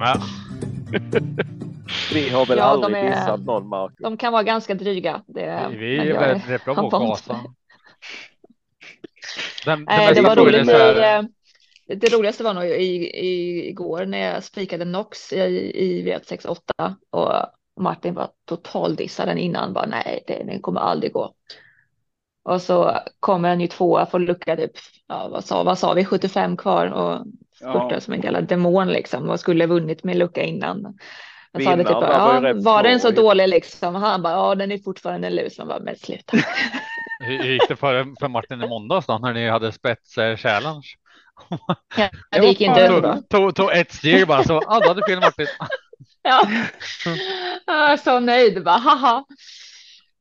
hårt. Där är vi har väl Ja, de aldrig är- dissat någon Marco. De kan vara ganska dryga. Det, Vi är väldigt rätt bra på han att var inte- gasa. Den, den det mesta var roligt. är här- eh, det roligaste var nog i, i, igår när jag spikade Nox i, i V68 och Martin var totaldissad den innan. Bara, nej, det, den kommer aldrig gå. Och så kommer en ny tvåa får lucka typ, ja, vad sa, vad sa vi, 75 kvar och spurtar Ja. som en jävla demon liksom och skulle vunnit med lucka innan. Sa det typ, var ja, var den så dålig liksom? Han bara, ja, den är fortfarande lus. Man bara, men sluta. Hur gick det för, för Martin i måndags då när ni hade spets eh, challenge? Ja, det gick inte tog, bra. tog, tog ett steg bara så, du hade fel Martin. Ja, jag är så nöjd bara, haha.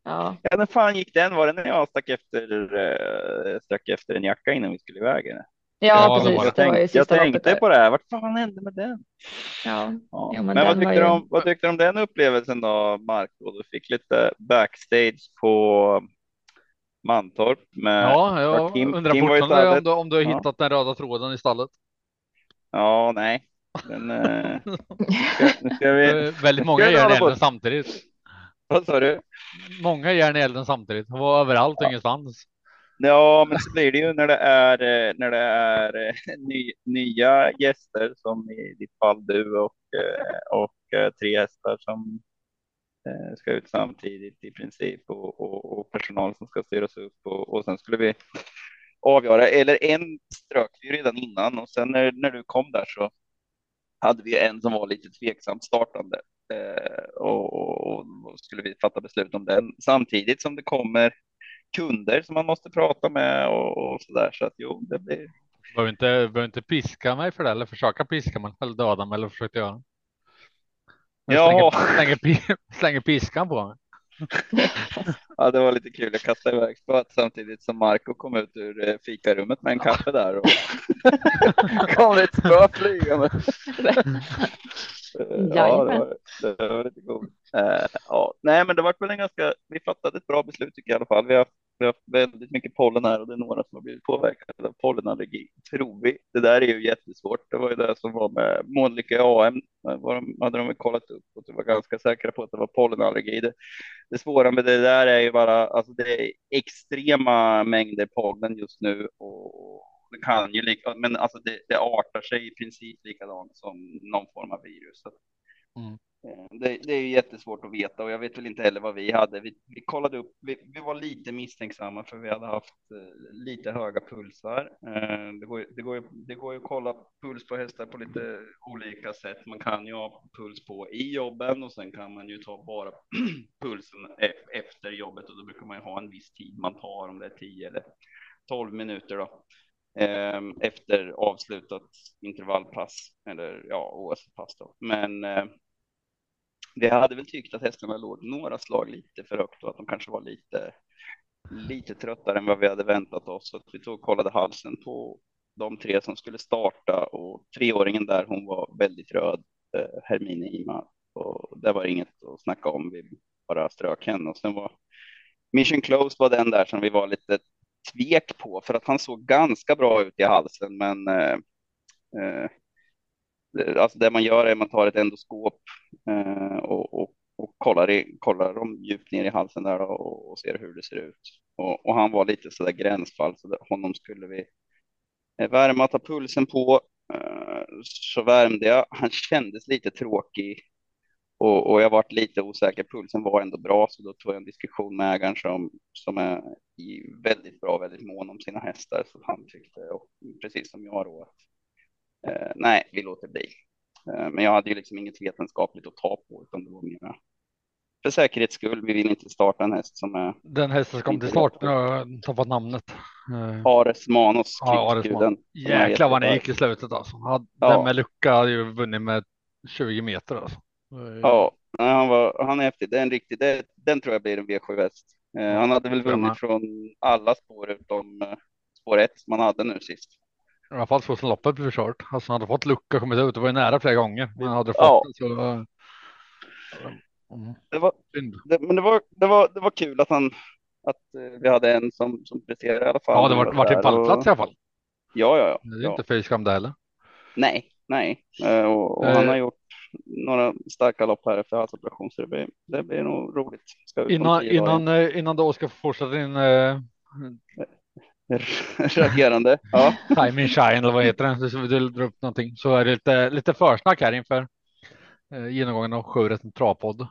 Ja, Ja, när fan gick den? Var det när jag stack efter, stack efter en jacka innan vi skulle iväg? eller? Ja, Ja, det precis. Jag, Det tänkte, jag tänkte på det här. Vart fan hände med den? Ja, Ja. Ja, men men den vad tyckte, ju- du om, vad tyckte du om den upplevelsen då, Marco? Du fick lite backstage på Mantorp med Ja, jag Kim- undrar Kim fortfarande om du, om du har Ja. hittat den röda tråden i stallet. Ja, nej. Den, eh, ska, nu ska vi, Väldigt många på- elden samtidigt. vad sa du? Många i elden samtidigt. Han var överallt och ingenstans. Ja, men så blir det ju när det är eh, när det är eh, ny, nya gäster som i ditt fall du och eh, och tre hästar som ska ut samtidigt i princip och, och, och personal som ska styras upp och, och sen skulle vi avgöra. Eller en strök vi redan innan och sen när, när du kom där så hade vi en som var lite tveksamt startande eh, och, och, och skulle vi fatta beslut om den. Samtidigt som det kommer kunder som man måste prata med och, och så där. Så att jo, det blir. Behöver inte, behöver inte piska mig för det eller försöka piska mig eller döda mig eller försöka göra. Ja. Slänger, slänger, slänger piskan på mig. Ja, det var lite kul. Jag kastade iväg spöet samtidigt som Marco kom ut ur eh, fikarummet med en kaffe där och kom det ett spö flygande. Ja, det var, det var lite coolt. Eh, ja, nej, men det var väl en ganska. Vi fattade ett bra beslut tycker jag i alla fall. Vi har, haft- vi har haft väldigt mycket pollen här och det är några som har blivit påverkade av pollenallergi. Tror vi. Det där är ju jättesvårt. Det var ju det som var med Månlycke AM. Var de, hade de kollat upp och de var ganska säkra på att det var pollenallergi. Det, det svåra med det där är ju bara alltså det är extrema mängder pollen just nu och det kan ju lika, men alltså det, det artar sig i princip likadant som någon form av virus. Mm. Eh, det, det är ju jättesvårt att veta och jag vet väl inte heller vad vi hade. Vi, vi kollade upp, vi, vi var lite misstänksamma för vi hade haft eh, lite höga pulsar. Eh, det, går, ju- det, går, ju- det går ju att kolla puls på hästar på lite olika sätt. Man kan ju ha puls på i jobben och sen kan man ju ta bara pulsen efter jobbet och då brukar man ju ha en viss tid man tar om det är 10 eller 12 minuter då. Ehm, efter avslutat intervallpass eller ja, OS-pass då. Men det vi hade väl tyckt att hästarna låg några slag lite för högt och att de kanske var lite, lite tröttare än vad vi hade väntat oss. Så att vi tog och kollade halsen på de tre som skulle starta och treåringen där, hon var väldigt röd, eh, Hermine Ima. Och det var inget att snacka om. Vi bara strök henne och sen var Mission Close var den där som vi var lite tvek på för att han såg ganska bra ut i halsen, men eh, eh, alltså det man gör är att man tar ett endoskop eh, och, och, och kollar, i, kollar dem djupt ner i halsen där och, och ser hur det ser ut. Och, och han var lite så där gränsfall, så honom skulle vi eh, värma, ta pulsen på. Eh, så värmde jag. Han kändes lite tråkig och, och jag varit lite osäker. Pulsen var ändå bra, så då tog jag en diskussion med ägaren som, som är väldigt bra, väldigt mån om sina hästar. Så han tyckte, och precis som jag då, att eh, nej, vi låter bli. Eh, men jag hade ju liksom inget vetenskapligt att ta på, utan det var mera för säkerhets skull. Vi vill inte starta en häst som är Den hästen som kom till start, nu har jag tappat namnet. Eh, Ares Manos. Ja, Ares Manos. Jäklar vad ni gick i slutet alltså. Hade- Ja. Den med lucka hade ju vunnit med 20 meter alltså. Ja, han, var, han är häftig. Det är en riktig, det, den tror jag blir en V7 häst. Eh, han hade väl vunnit från alla spår utom eh, spår 1 som han hade nu sist. I alla fall så som loppet blev kört. Alltså han hade fått lucka och kommit ut. Det var ju nära flera gånger. Men han hade fått Ja. det så. eh, Mm, Det var, det, men det var, det, var, det var kul att han att eh, vi hade en som, som presterade i alla fall. Ja, det var, var till pallplats i och- alla fall. Ja, ja, ja. Det är ja. inte skam det heller. Nej, nej, eh, och, och han har gjort några starka lopp här efter halsoperation så det blir, det blir nog roligt. innan, innan, innan du ska fortsätta din äh... reagerande. Ja. Time in shine eller vad heter den? Du vill dra upp någonting så är det lite, lite försnack här inför eh, genomgången av sju travpodd.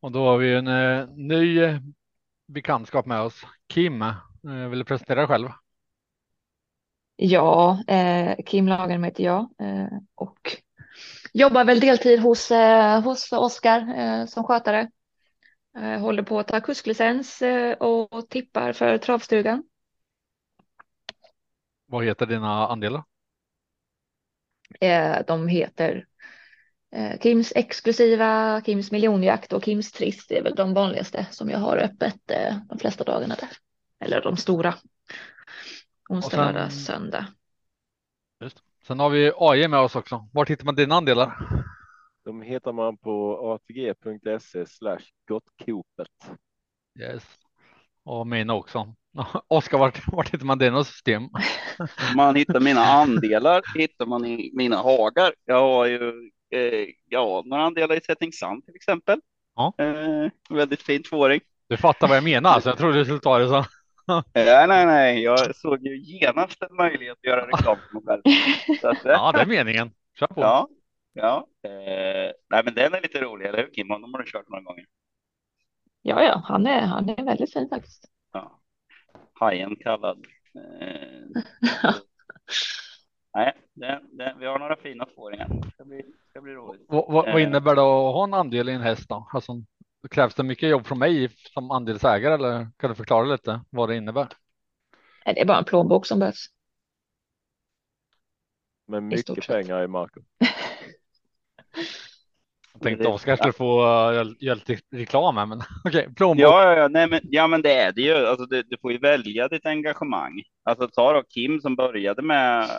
Och då har vi en eh, ny bekantskap med oss. Kim, eh, vill du presentera dig själv? Ja, eh, Kim Lagerman heter jag eh, och jobbar väl deltid hos, eh, hos Oskar eh, som skötare. Eh, håller på att ta kusklicens och tippar för travstugan. Vad heter dina andelar? de heter Kims exklusiva, Kims miljonjakt och Kims trist Det är väl de vanligaste som jag har öppet de flesta dagarna där. Eller de stora. Onsdag, lördag, söndag. Just. Sen har vi AJ med oss också. Var hittar man dina andelar? De hittar man på atg.se slash gottkopet. Yes. Och mina också. Oskar, vart, vart hittar man dina system? Man hittar mina andelar, hittar man i mina hagar. Jag har ju eh, ja, några andelar i Setting Sun till exempel. Ja. Eh, väldigt fint tvååring. Du fattar vad jag menar, så alltså. jag trodde du skulle ta det så. nej, nej, nej, jag såg ju genast en möjlighet att göra reklam för mig själv. Att, ja, det är meningen. Kör på. Ja, ja. Eh, nej, men den är lite rolig, eller hur Kim? Honom har du kört några gånger. Ja, ja, han är, han är väldigt fin faktiskt. Ja. Hajen kallad. Eh, nej, det, det, vi har några fina tvååringar. Det ska bli, ska bli roligt. Vad, vad, vad eh. innebär det att ha en andel i en häst då? Alltså, Krävs det mycket jobb från mig som andelsägare eller kan du förklara lite vad det innebär? Det är bara en plånbok som behövs. Med mycket pengar i marken. Jag tänkte Oskar skulle få göra lite reklam här, men okej, okay, plånbok. Ja, ja, ja, nej, men, ja, men det är det ju. Alltså, du, du får ju välja ditt engagemang. Alltså ta då Kim som började med.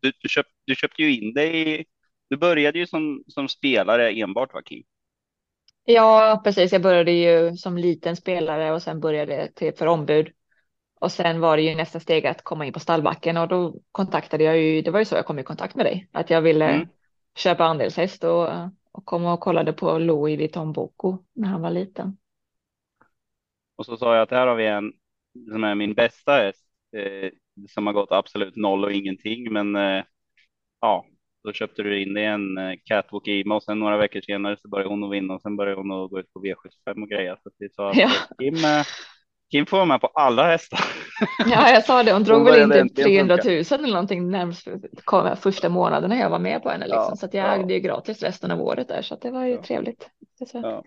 Du, du, köpt, du köpte ju in dig. Du började ju som, som spelare enbart, va Kim? Ja, precis. Jag började ju som liten spelare och sen började till för ombud. Och sen var det ju nästa steg att komma in på stallbacken och då kontaktade jag ju, det var ju så jag kom i kontakt med dig, att jag ville mm. köpa andelshäst och, och kom och kollade på Louis Vuitton Boko när han var liten. Och så sa jag att här har vi en som är min bästa häst eh, som har gått absolut noll och ingenting, men eh, ja, då köpte du in dig en eh, Catwalk Ima och sen några veckor senare så började hon att vinna och sen började hon att gå ut på V75 och grejer. Så vi sa att ja. Kim, Kim får vara med på alla hästar. Ja, jag sa det. Hon drog väl in typ 300 000 eller någonting närmast första månaden när jag var med på henne. Liksom. Ja, så att jag ja. ägde ju gratis resten av året där, så att det var ju ja. trevligt. Ja.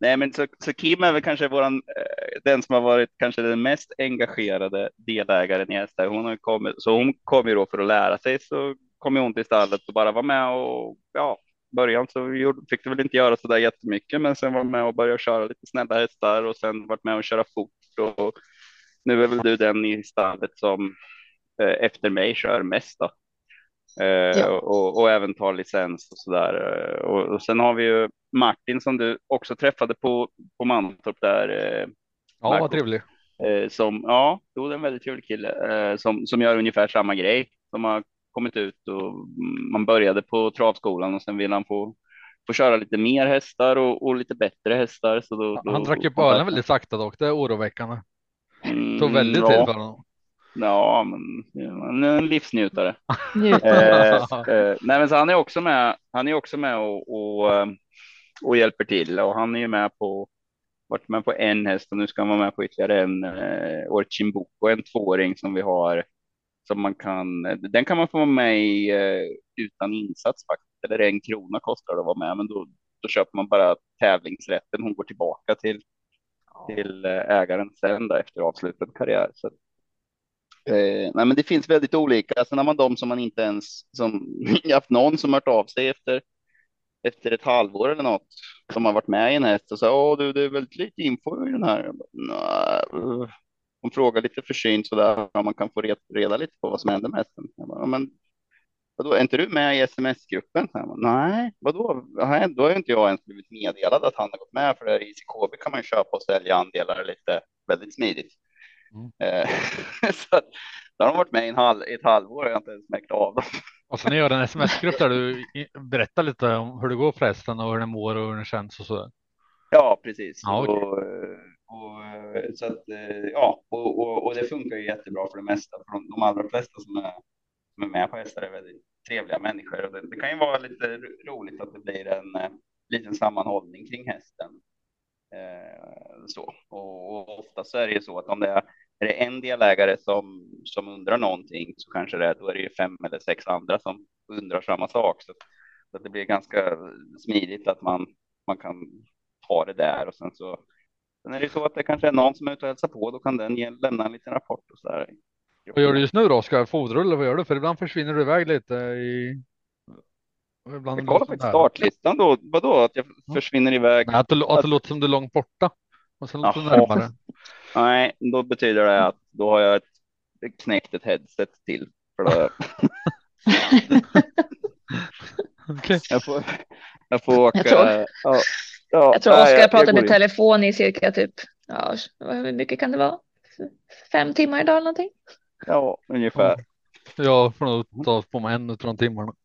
Nej, men så, så Kim är väl kanske våran, eh, den som har varit kanske den mest engagerade delägaren i hästar. Hon har kommit, så hon kom ju då för att lära sig så kom hon till stallet och bara var med och ja, början så fick du väl inte göra så där jättemycket, men sen var med och började köra lite snälla hästar och sen varit med och köra fort och nu är väl du den i stallet som eh, efter mig kör mest då. Eh, ja. och, och, även tar licens och så där. Eh, och, och, sen har vi ju Martin som du också träffade på, på Mantorp där. Eh, ja, Marco. vad trevlig. Eh, som, ja, det är en väldigt trevlig kille eh, som, som gör ungefär samma grej. Som har kommit ut och man började på travskolan och sen vill han få, få köra lite mer hästar och, och lite bättre hästar. Så då, han drack ju på ölen väldigt sakta dock, det är oroväckande. Mm, Tog väldigt ja. tid för honom. Ja, men han är en livsnjutare. eh, eh, nej, men så han är också med. Han är också med och, och, eh, och hjälper till och han är ju med på varit med på en häst och nu ska han vara med på ytterligare en eh, Orchimboko, en tvååring som vi har som man kan. Den kan man få vara med i eh, utan insats faktiskt. Eller en krona kostar det att vara med, men då, då köper man bara tävlingsrätten. Hon går tillbaka till till eh, ägaren sen då, efter avslutad karriär. Så, eh, nej, men det finns väldigt olika. Sen har man de som man inte ens som haft någon som hört av sig efter efter ett halvår eller något som har varit med i en häst och så åh du, det är väldigt lite info i den här. Bara, hon frågar lite försynt så där om man kan få reda lite på vad som händer med hästen. Bara, men vadå, är inte du med i sms-gruppen? Nej, vadå? Nej, då har inte jag ens blivit meddelad att han har gått med för det i ICKB kan man köpa och sälja andelar lite väldigt smidigt. Mm. Eh, så då har de varit med i en halv, ett halvår och jag har inte ens märkt av dem. Och sen gör en sms-grupp där du berättar lite om hur det går förresten och hur den mår och hur den känns och så. Ja, precis. Ja, okej. och, och, så att, eh, ja, och, och, och det funkar ju jättebra för det mesta. För de, de allra flesta som är, som är med på hästar är väldigt trevliga människor. Och det, det kan ju vara lite roligt att det blir en eh, liten sammanhållning kring hästen. Eh, så. Och, och ofta så är det ju så att om det är, är det en delägare som, som undrar någonting så kanske det är, då är det ju fem eller sex andra som undrar samma sak. Så, så att det blir ganska smidigt att man, man kan ta det där och sen så Sen är det så att det kanske är någon som är ute och hälsar på, då kan den lämna en liten rapport och så där. Vad gör du just nu då Oskar? Fodrar eller vad gör du? För ibland försvinner du iväg lite i. Ibland Jag kollar faktiskt det- startlistan då. Vadå att jag Ja. försvinner iväg? Nej, att, det, att det låter som du är långt borta. Och sen låter Jaha. närmare. Nej, då betyder det att då har jag ett knäckt ett headset till. För då, Okej. jag, får, jag får åka. Jag tror- ja, ja, Jag tror Oskar jag pratade går i telefon i cirka typ, ja, hur mycket kan det vara? Fem timmar idag eller någonting? Ja, ungefär. Jag får nog ta på mig en av de timmarna.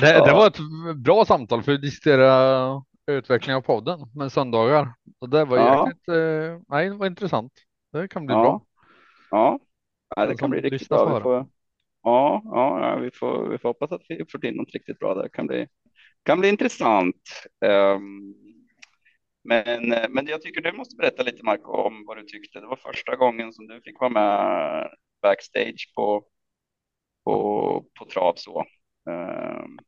Det, Ja. det var ett bra samtal för att diskutera utveckling av podden med söndagar. Och det var Ja. jäkligt, eh, nej, det var intressant. Det kan bli Ja. bra. Ja, ja det kan bli riktigt bra. Vi får, ja, ja, ja, vi får, vi får hoppas att vi får till något riktigt bra. Det kan bli, kan bli intressant. Ehm, men, men jag tycker du måste berätta lite Marco om vad du tyckte. Det var första gången som du fick vara med backstage på, på, på trav så. Ehm,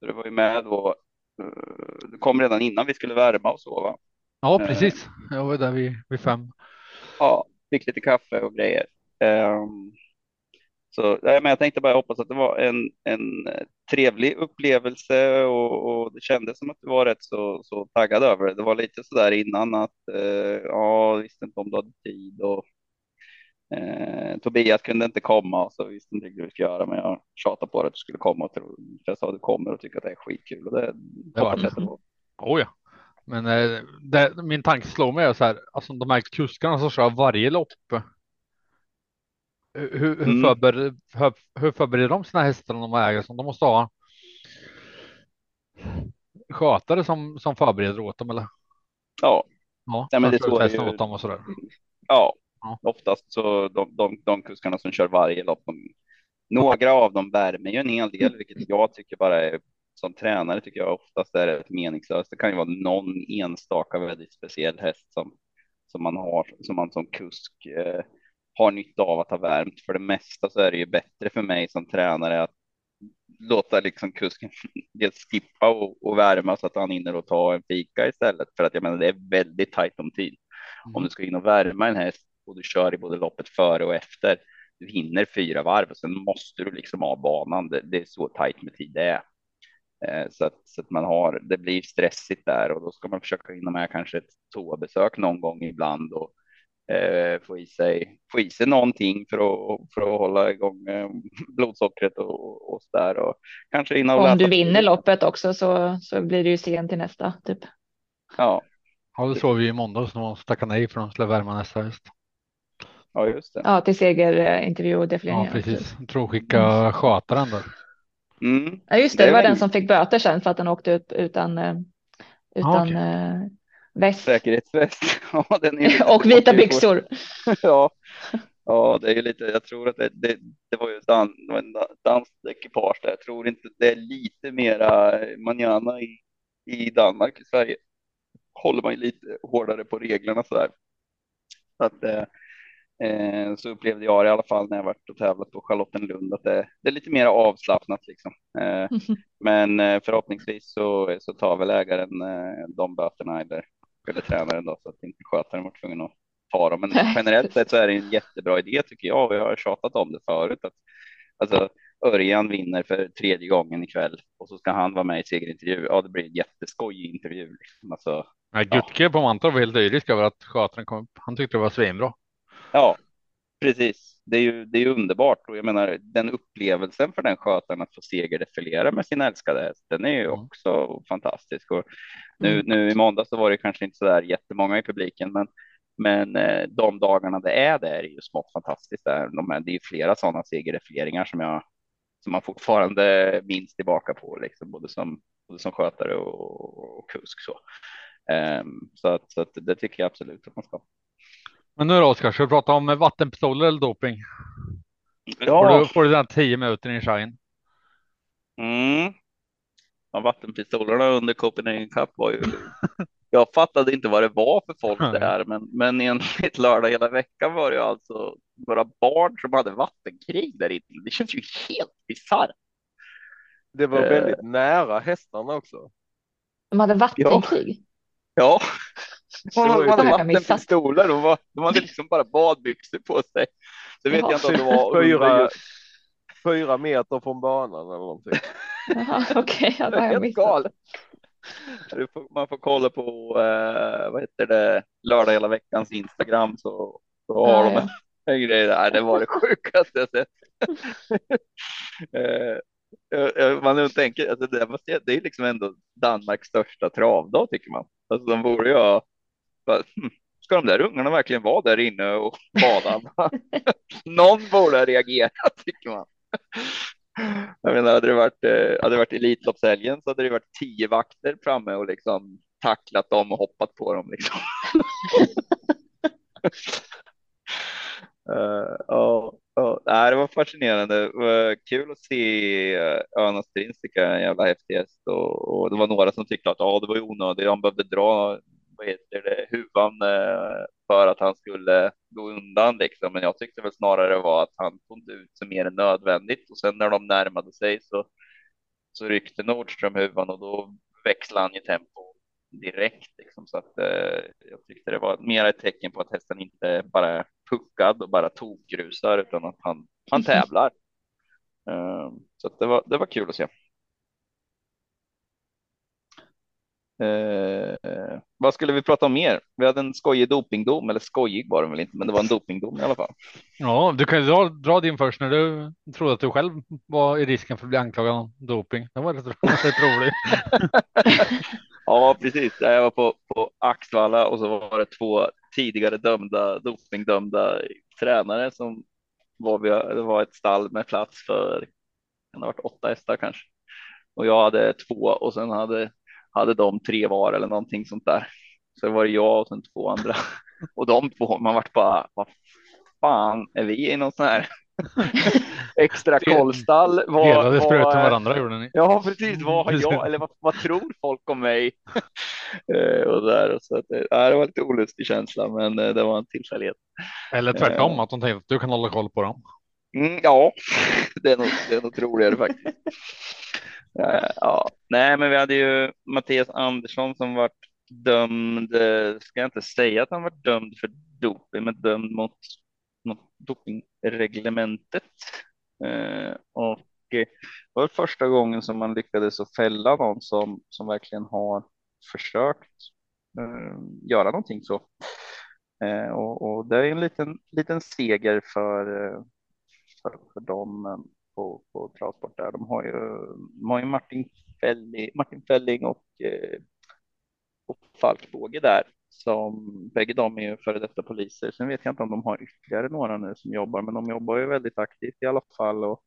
du var ju med då. eh, Du kom redan innan vi skulle värma och så va? Ja, Eh. precis. Jag var där vid, vid fem. Ja, fick lite kaffe och grejer. Så nej, men jag tänkte bara hoppas att det var en, en eh, trevlig upplevelse och, och det kändes som att du var rätt så, så taggad över det. Det var lite så där innan att eh, ja, visste inte om du hade tid och eh, Tobias kunde inte komma och så visste inte riktigt hur vi skulle göra men jag tjatade på dig att du skulle komma och tro- jag sa att du kommer och tycker att det är skitkul och det, Det var det. det var. Oh ja. Men eh, det, min tanke slår mig är så här, alltså de här kuskarna som kör varje lopp. Hur, hur, Mm. förbereder, hur, hur förbereder de sina hästar om de ägare som de måste ha? Skötare som, som förbereder åt dem eller? Ja, Ja, Nej, men det hästen ju- åt dem och sådär. Ja, Ja. oftast så de, de, de kuskarna som kör varje lopp, de, några av dem värmer ju en hel del, vilket jag tycker bara är som tränare tycker jag oftast är rätt meningslöst. Det kan ju vara någon enstaka väldigt speciell häst som, som man har, som man som kusk eh, har nytta av att ha värmt. För det mesta så är det ju bättre för mig som tränare att låta liksom kusken dels skippa och, och värma så att han hinner och ta en fika istället. För att jag menar, det är väldigt tajt om tid. Om du ska in och värma en häst och du kör i både loppet före och efter. Du hinner fyra varv och sen måste du liksom av banan. Det, det är så tajt med tid det är. Eh, så, att, så att man har, det blir stressigt där och då ska man försöka hinna med kanske ett toabesök någon gång ibland och eh, få, i sig, få i sig någonting för att, för att hålla igång eh, blodsockret och, och så där. Och kanske hinna och Om du vinner loppet också så, så blir det ju sent till nästa typ. Ja, Ja, det såg vi i måndags när de tackade nej för att de skulle värma nästa häst. ja, just det. Ja, till segerintervju och defilering. Ja, precis. Skicka skötaren där. Mm. Ja, just Det det. är Det var den som fick böter sen för att den åkte upp utan, eh, utan okej. eh, väst Säkerhetsväst. Ja, den är och vita byxor. Ja, ja, det är ju lite. Jag tror att det, det, det var ju dan, det var en da- danskt ekipage där. Jag tror inte det är lite mera manjana i, i Danmark. I Sverige håller man ju lite hårdare på reglerna så där. Så att eh, eh, så upplevde jag det i alla fall när jag varit och tävlat på Charlottenlund att det, det är lite mer avslappnat liksom. Eh, men eh, förhoppningsvis så, så tar väl ägaren eh, de böterna eller, eller tränaren då så att inte skötaren var tvungen att ta dem. Men generellt sett så är det en jättebra idé tycker jag jag har tjatat om det förut. Att, alltså, Örjan vinner för tredje gången ikväll och så ska han vara med i segerintervju. Ja, det blir en jätteskojig intervju. Liksom. Alltså, Nej, Gutke på Mantorp var helt lyrisk över att skötaren kom upp. Han tyckte det var svinbra. Ja, precis. Det är ju, det är underbart och jag menar den upplevelsen för den skötaren att få segerdefilera med sin älskade häst, den är ju Mm. också fantastisk. Och nu, Mm. nu i måndag så var det kanske inte så där jättemånga i publiken, men, Men eh, de dagarna det är det är ju smått fantastiskt. Där. De är, det är flera sådana segerrefereringar som jag som man fortfarande minns tillbaka på, liksom, både, som, både som skötare och, och kusk. Så, um, så, att, så att det tycker jag absolut att man ska. Men nu då Oskar, ska vi prata om vattenpistoler eller doping? Ja. Får du, får du den tio minuter i shine? Mm. Ja, vattenpistolerna under Copenhagen Cup var ju jag fattade inte vad det var för folk det här, men, men enligt lördag hela veckan var det alltså några barn som hade vattenkrig där inne. Det känns ju helt bisarrt. Det var väldigt uh, nära hästarna också. De hade vattenkrig? Ja. ja. De hade vattenpistoler. De, var, de hade liksom bara badbyxor på sig. Det vet ja. jag inte om det var fyra, fyra meter från banan eller någonting. Okej, okay, jag har missat. Man får kolla på eh, vad heter det, lördag hela veckans Instagram så, så har ja, de ja. en grej där. Det var det sjukaste jag sett. eh, man nu tänker, alltså det, det är liksom ändå Danmarks största travdag tycker man. Alltså de borde ju ha, ska de där ungarna verkligen vara där inne och bada? Någon borde ha reagerat tycker man. Jag menar, hade det varit, eh, hade det varit Elitloppshelgen så hade det varit tio vakter framme och liksom tacklat dem och hoppat på dem. Liksom. uh, oh, oh. Nej, det var fascinerande. Det var kul att se Öna Strins, tycker jag, en jävla häftig häst. Och, och, det var några som tyckte att oh, det var onödigt, han behövde dra vad heter det, huvan uh, för att han skulle gå undan liksom. Men jag tyckte väl snarare var att han inte ut sig mer än nödvändigt och sen när de närmade sig så så ryckte Nordström huvan och då växlade han ju tempo direkt liksom. så att eh, jag tyckte det var mer ett tecken på att hästen inte bara är puckad och bara tokgrusar utan att han han tävlar. Uh, så det var. Det var kul att se. Eh, vad skulle vi prata om mer? Vi hade en skojig dopingdom, eller skojig var det väl inte, men det var en dopingdom i alla fall. Ja, du kan ju dra, dra din först när du trodde att du själv var i risken för att bli anklagad om doping. Det var rätt, rätt roligt. ja, precis. Jag var på, på Axvalla och så var det två tidigare dömda dopingdömda tränare som var, det var ett stall med plats för, det har varit åtta hästar kanske. Och jag hade två och sen hade hade de tre var eller någonting sånt där. Så det var jag och sen två andra och de två. Man vart bara vad fan är vi i någon sån här extra kollstall? Vad, Delade spröt med varandra gjorde ni. Ja, precis. Vad har jag eller vad, vad tror folk om mig? Eh, och där så att det, ja, det var lite olustig känsla, men eh, det var en tillfällighet. Eller tvärtom uh, att de tänkte att du kan hålla koll på dem. Mm, ja, det är nog, det är nog troligare faktiskt. Eh, ja, nej, men vi hade ju Mattias Andersson som vart dömd, eh, ska jag inte säga att han var dömd för doping, men dömd mot, mot dopingreglementet. Eh, och eh, det var första gången som man lyckades att fälla någon som, som verkligen har försökt eh, göra någonting så. Eh, och, och, det är en liten, liten seger för, för, för dem på, på travsport där. De har ju, de har ju Martin, Felling, Martin Felling och, eh, och Falk Båge där som bägge de är ju före detta poliser. Sen vet jag inte om de har ytterligare några nu som jobbar, men de jobbar ju väldigt aktivt i alla fall och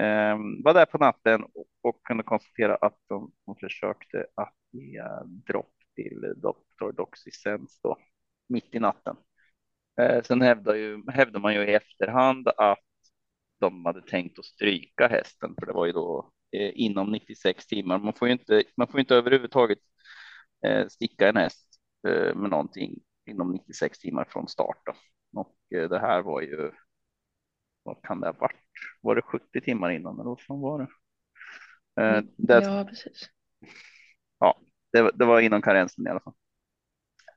eh, var där på natten och, och kunde konstatera att de, de försökte att ge dropp till Dr. Doxysens då mitt i natten. Eh, sen hävdar, ju, hävdar man ju i efterhand att de hade tänkt att stryka hästen, för det var ju då eh, inom 96 timmar. Man får ju inte, man får inte överhuvudtaget eh, sticka en häst eh, med någonting inom 96 timmar från start. Då. Och eh, det här var ju, vad kan det ha varit? Var det 70 timmar innan eller vad var det? Eh, mm, det ja, precis. Ja, det, det, var innan karensen i alla fall.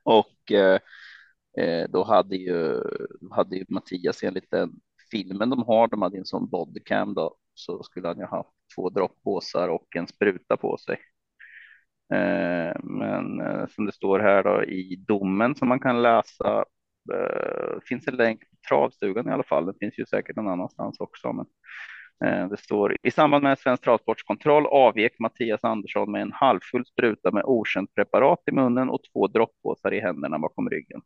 Och eh, då hade ju, hade ju Mattias enligt den filmen de har, de hade en sån bodycam då, så skulle han ju haft två droppåsar och en spruta på sig. Eh, men eh, som det står här då i domen som man kan läsa, eh, finns en länk på travstugan i alla fall. Det finns ju säkert någon annanstans också. Men det står i samband med svensk travsportskontroll avgick Mattias Andersson med en halvfull spruta med okänt preparat i munnen och två droppåsar i händerna bakom ryggen.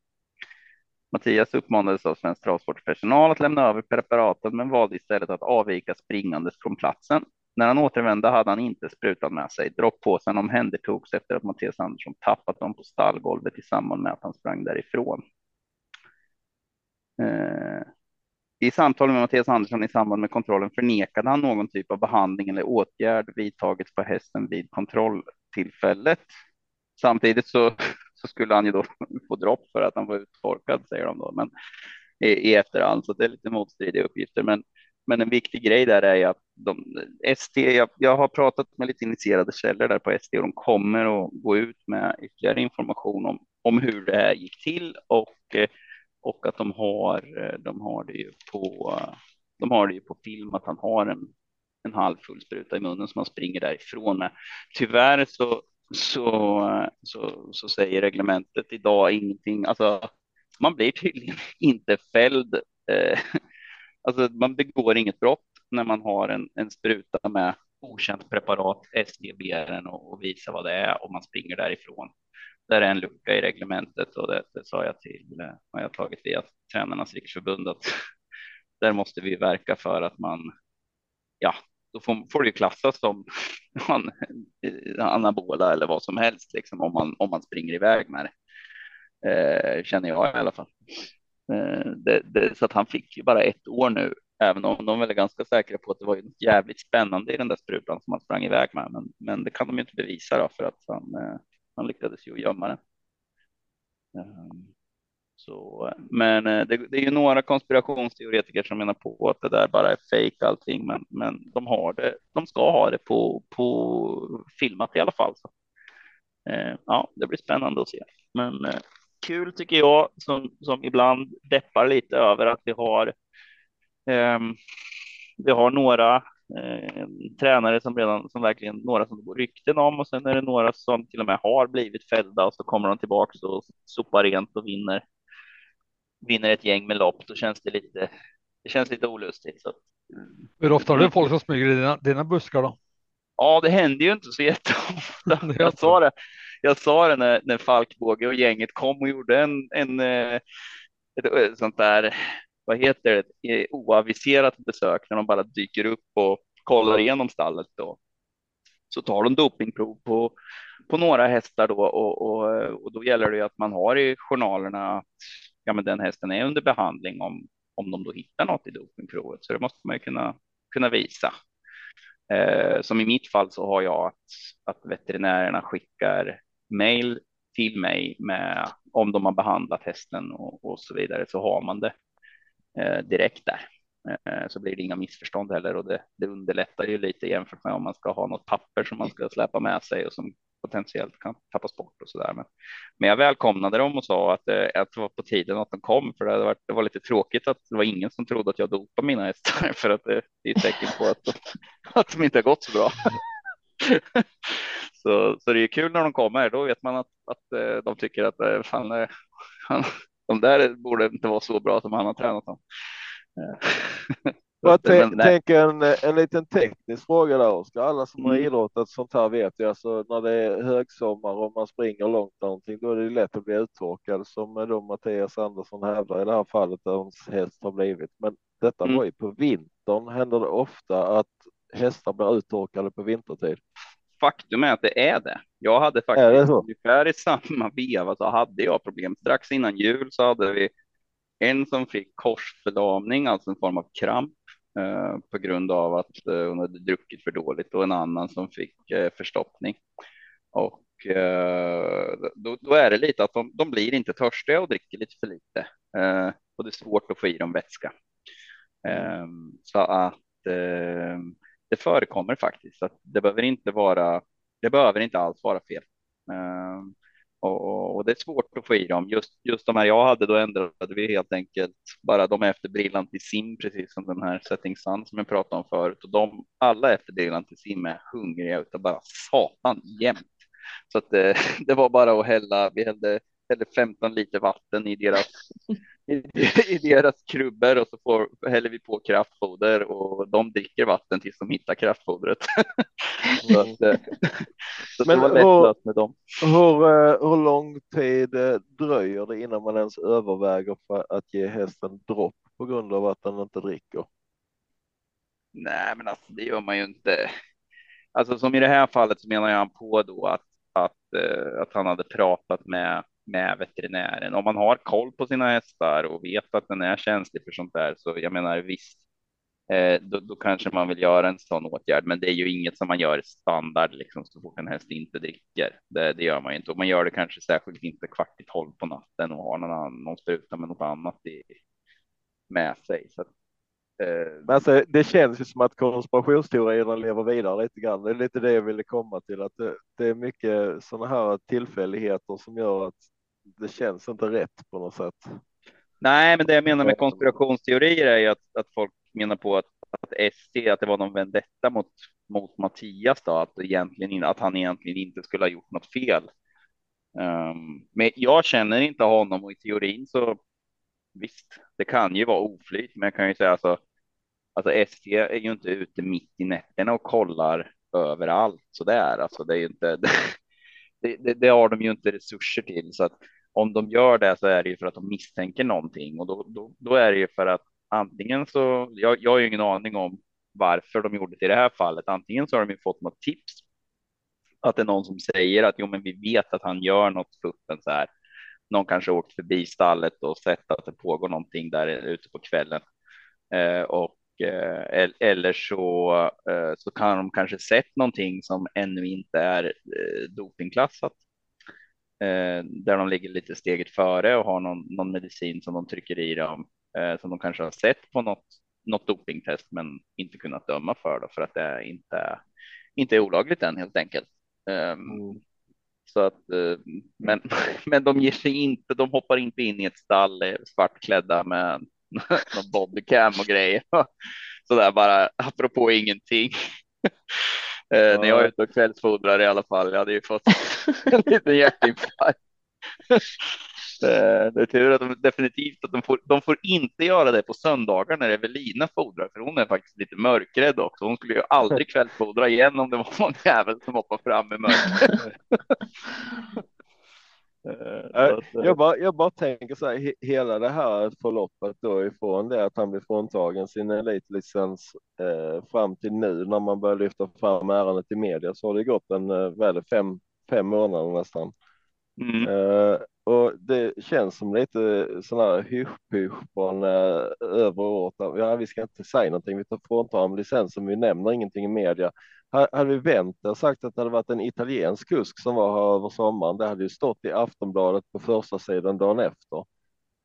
Mattias uppmanades av Svensk Travsportpersonal att lämna över preparaten, men valde istället att avvika springandes från platsen. När han återvände hade han inte sprutan med sig. Droppåsen omhändertogs efter att Mattias Andersson tappat dem på stallgolvet i samband med att han sprang därifrån. Eh, I samtal med Mattias Andersson i samband med kontrollen förnekade han någon typ av behandling eller åtgärd vidtagits på hästen vid kontrolltillfället. Samtidigt så, så skulle han ju då få dropp för att han var uttorkad, säger de då, men i, i efterhand, så det är lite motstridiga uppgifter. Men, men en viktig grej där är ju att de, ST, jag, jag har pratat med lite initierade källor där på ST och de kommer att gå ut med ytterligare information om, om hur det här gick till och eh, och att de har, eh, de har det ju på, de har det ju på film att han har en, en halvfull spruta i munnen som han springer därifrån med. Tyvärr så, så, så, så säger reglementet idag ingenting. Alltså, man blir tydligen inte fälld. Eh, alltså, man begår inget brott när man har en, en spruta med okänt preparat, SDBR och, och visar vad det är och man springer därifrån där är en lucka i reglementet och det, det sa jag till, eh, har jag tagit via Tränarnas riksförbund att där måste vi verka för att man, ja, då får, får det ju klassas som anabola eller vad som helst liksom om man, om man springer iväg med det. Eh, känner jag i alla fall. Eh, det, det, så att han fick ju bara ett år nu, även om de är ganska säkra på att det var jävligt spännande i den där sprutan som han sprang iväg med. Men, men det kan de ju inte bevisa då för att han, eh, han lyckades ju gömma den. Eh, så, men eh, det, det, är ju några konspirationsteoretiker som menar på att det där bara är fejk allting, men, men de har det. De ska ha det på, på filmat i alla fall. Så. Eh, ja, det blir spännande att se. Men eh, kul tycker jag som, som ibland deppar lite över att vi har. Eh, vi har några eh, tränare som redan som verkligen några som det går rykten om och sen är det några som till och med har blivit fällda och så kommer de tillbaka och sopar rent och vinner. Vinner ett gäng med lopp. Då känns det lite. Det känns lite olustigt. Så. Hur ofta har du folk som smyger i dina, dina buskar då? Ja, det händer ju inte så jätteofta. Jag sa det. Jag sa det när, när Falkbåge och gänget kom och gjorde en, en ett, ett sånt där vad heter det, oaviserat besök när de bara dyker upp och kollar igenom stallet då. Så tar de dopingprov på, på några hästar då och, och, och då gäller det ju att man har i journalerna att ja, men den hästen är under behandling om, om de då hittar något i dopingprovet. Så det måste man ju kunna, kunna visa. Eh, som i mitt fall så har jag att, att veterinärerna skickar mejl till mig med om de har behandlat hästen och, och så vidare så har man det. Eh, direkt där. Eh, så blir det inga missförstånd heller och det, det underlättar ju lite jämfört med om man ska ha något papper som man ska släpa med sig och som potentiellt kan tappas bort och så där. Men, men jag välkomnade dem och sa att, eh, att det var på tiden att de kom för det, hade varit, det var lite tråkigt att det var ingen som trodde att jag dopade mina hästar för att det, det är ett tecken på att, att de inte har gått så bra. så, så det är kul när de kommer. Då vet man att, att eh, de tycker att eh, fan, han, de där borde inte vara så bra som han har tränat dem. Jag tänker en, en liten teknisk fråga där Oskar. Alla som mm. har idrottat sånt här vet ju alltså när det är högsommar och man springer långt någonting, då är det lätt att bli uttorkad som då Mattias Andersson hävdar i det här fallet där hans häst har blivit. Men detta mm. var ju på vintern. Händer det ofta att hästar blir uttorkade på vintertid? faktum är att det är det. Jag hade faktiskt ungefär i samma veva så hade jag problem. Strax innan jul så hade vi en som fick korsförlamning, alltså en form av kramp eh, Eh, på grund av att eh, hon hade druckit för dåligt och en annan som fick eh, förstoppning. Och eh, då, då, är det lite att de, de, blir inte törstiga och dricker lite för lite eh, och det är svårt att få i dem vätska. Eh, så att eh, det förekommer faktiskt. Att det behöver inte vara. Det behöver inte alls vara fel. Eh, och, och, det är svårt att få i dem. Just, just de här jag hade, då ändrade vi helt enkelt bara de efter Brillant till sim, precis som den här Setting Sun som jag pratade om förut. Och de alla efter Brillant till sim är hungriga utav bara satan jämt. Så att det, eh, det var bara att hälla. Vi hällde, hällde 15 liter vatten i deras i, deras krubbor och så får, häller vi på kraftfoder och de dricker vatten tills de hittar kraftfodret. så att, eh, så Men det var hur- lätt med dem. Hur, eh, hur lång tid eh, dröjer det innan man ens överväger för att ge hästen dropp på grund av att den inte dricker? Nej, men alltså det gör man ju inte. Alltså som i det här fallet så menar jag på då att, att, att han hade pratat med, med veterinären. Om man har koll på sina hästar och vet att den är känslig för sånt där, så jag menar visst, eh, då, då kanske man vill göra en sån åtgärd. Men det är ju inget som man gör standard liksom, så fort en häst inte dricker. Det, det gör man ju inte och man gör det kanske särskilt inte kvart i tolv på natten och har någon, annan, någon spruta med något annat i, med sig. Så att, eh, Men alltså, det känns ju som att konspirationsteorierna lever vidare lite grann. Det är lite det jag ville komma till, att det, det är mycket sådana här tillfälligheter som gör att det känns inte rätt på något sätt. Nej, men det jag menar med konspirationsteorier är ju att, att folk menar på att, att ST, att det var någon vendetta mot, mot Mattias då, att, egentligen, att han egentligen inte skulle ha gjort något fel. Ehm, men jag känner inte honom och i teorin så visst, det kan ju vara oflyt, men jag kan ju säga alltså, alltså ST är ju inte ute mitt i nätterna och kollar överallt så där. Alltså det är ju inte, det, det, det har de ju inte resurser till så att om de gör det så är det ju för att de misstänker någonting och då, då, då är det ju för att antingen så, jag, jag har ju ingen aning om varför de gjorde det i det här fallet. Antingen så har de ju fått något tips att det är någon som säger att jo, men vi vet att han gör något fuppen så här. Någon kanske åkt förbi stallet och sett att det pågår någonting där ute på kvällen. Eh, och eh, eller så, eh, så kan de kanske sett någonting som ännu inte är eh, dopingklassat. Eh, där de ligger lite steget före och har någon, någon medicin som de trycker i dem eh, som de kanske har sett på något, något dopingtest men inte kunnat döma för då, för att det inte, inte är olagligt än helt enkelt. Ehm, Mm. så att, eh, men, men de ger sig inte, de hoppar inte in i ett stall svartklädda med någon bodycam och grejer. Så där bara apropå ingenting. Eh, När jag är ute och kvällsfodrar i alla fall, jag hade ju fått en liten hjärtinfarkt. Eh, Det är tur att de definitivt att de får, de får inte göra det på söndagar när Evelina fodrar, för hon är faktiskt lite mörkrädd också. Hon skulle ju aldrig kvällsfodra igen om det var någon jävel som hoppade fram i mörkret. Eh, att, eh, Jag bara, jag bara tänker så här, he, hela det här förloppet då ifrån det att han blir fråntagen sin elitlicens eh, fram till nu när man börjar lyfta fram ärendet i media så har det gått en eh, väl fem, fem månader nästan. mm. Eh, och det känns som lite sån här hysch-pysch från eh, över året. Ja, vi ska inte säga någonting. Vi tar fråntar honom licensen. Vi nämner ingenting i media. Ha- Hade vi vänt och sagt att det hade varit en italiensk kusk som var här över sommaren. Det hade ju stått i Aftonbladet på första sidan dagen efter.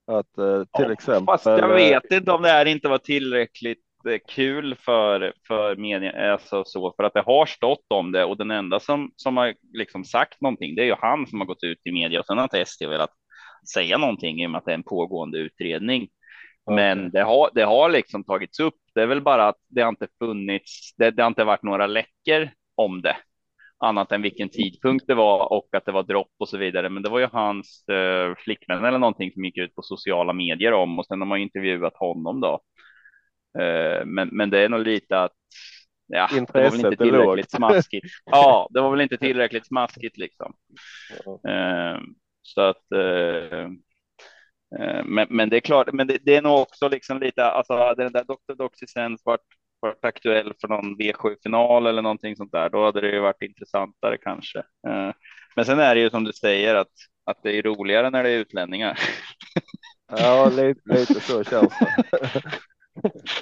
Att eh, till Ja, exempel. Fast jag eh, vet inte om det här inte var tillräckligt eh, kul för, för media, alltså så, för att det har stått om det och den enda som, som har liksom sagt någonting, det är ju han som har gått ut i media och sen har inte ST velat säga någonting i och med att det är en pågående utredning. Men det har, det har liksom tagits upp. Det är väl bara att det har inte funnits, det, det har inte varit några läckor om det annat än vilken tidpunkt det var och att det var dropp och så vidare. Men det var ju hans eh, flickvän eller någonting som gick ut på sociala medier om och sen har man intervjuat honom då. Eh, men, men det är nog lite att ja, det var väl Intresset inte tillräckligt smaskigt. Ja, det var väl inte tillräckligt smaskigt liksom. Eh, så att eh, men, men det är klart, men det, det är nog också liksom lite, alltså den där Dr. Doxysens varit, varit aktuell för någon V7-final eller någonting sånt där, då hade det ju varit intressantare kanske. Men sen är det ju som du säger att, att det är roligare när det är utlänningar. Ja, lite, lite så känns det.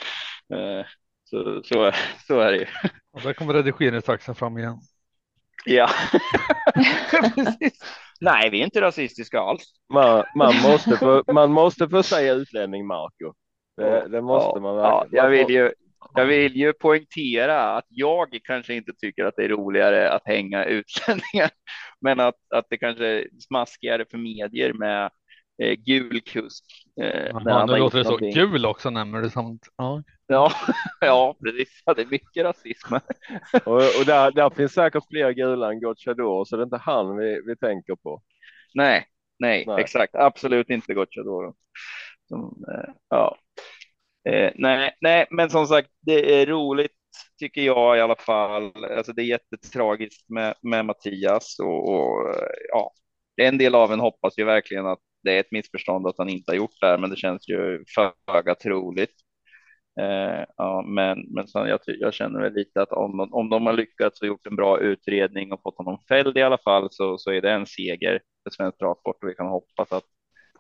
Eh, Så, så, är- så är det ju. Och där kommer redigeringssaxen fram igen. Ja. Nej, vi är inte rasistiska alls. Man, man, måste få, man måste få säga utlänning, Marco. Det, det måste ja, man ja, verkligen. jag, vill ju, jag vill ju poängtera att jag kanske inte tycker att det är roligare att hänga utlänningar, men att, att det kanske är smaskigare för medier med eh, gul kusk. Eh, när Jaha, han nu låter det så. någonting. Gul också nämner du samt. Ja. Ja, ja, precis. Ja, det är mycket rasism. Och, och där, där finns säkert fler gula än Gocciador, så det är inte han vi, vi tänker på. Nej, nej, Nej. exakt. Absolut inte Gocciadoro. Som, eh, ja. Eh, nej, nej, men som sagt, det är roligt tycker jag i alla fall. Alltså det är jättetragiskt med, med Mattias och, och ja, en del av en hoppas ju verkligen att det är ett missförstånd att han inte har gjort det här, men det känns ju föga troligt. Eh, ja, men men sen jag, jag känner väl lite att om, de, om de har lyckats och gjort en bra utredning och fått honom fälld i alla fall så, så är det en seger för svensk travsport och vi kan hoppas att,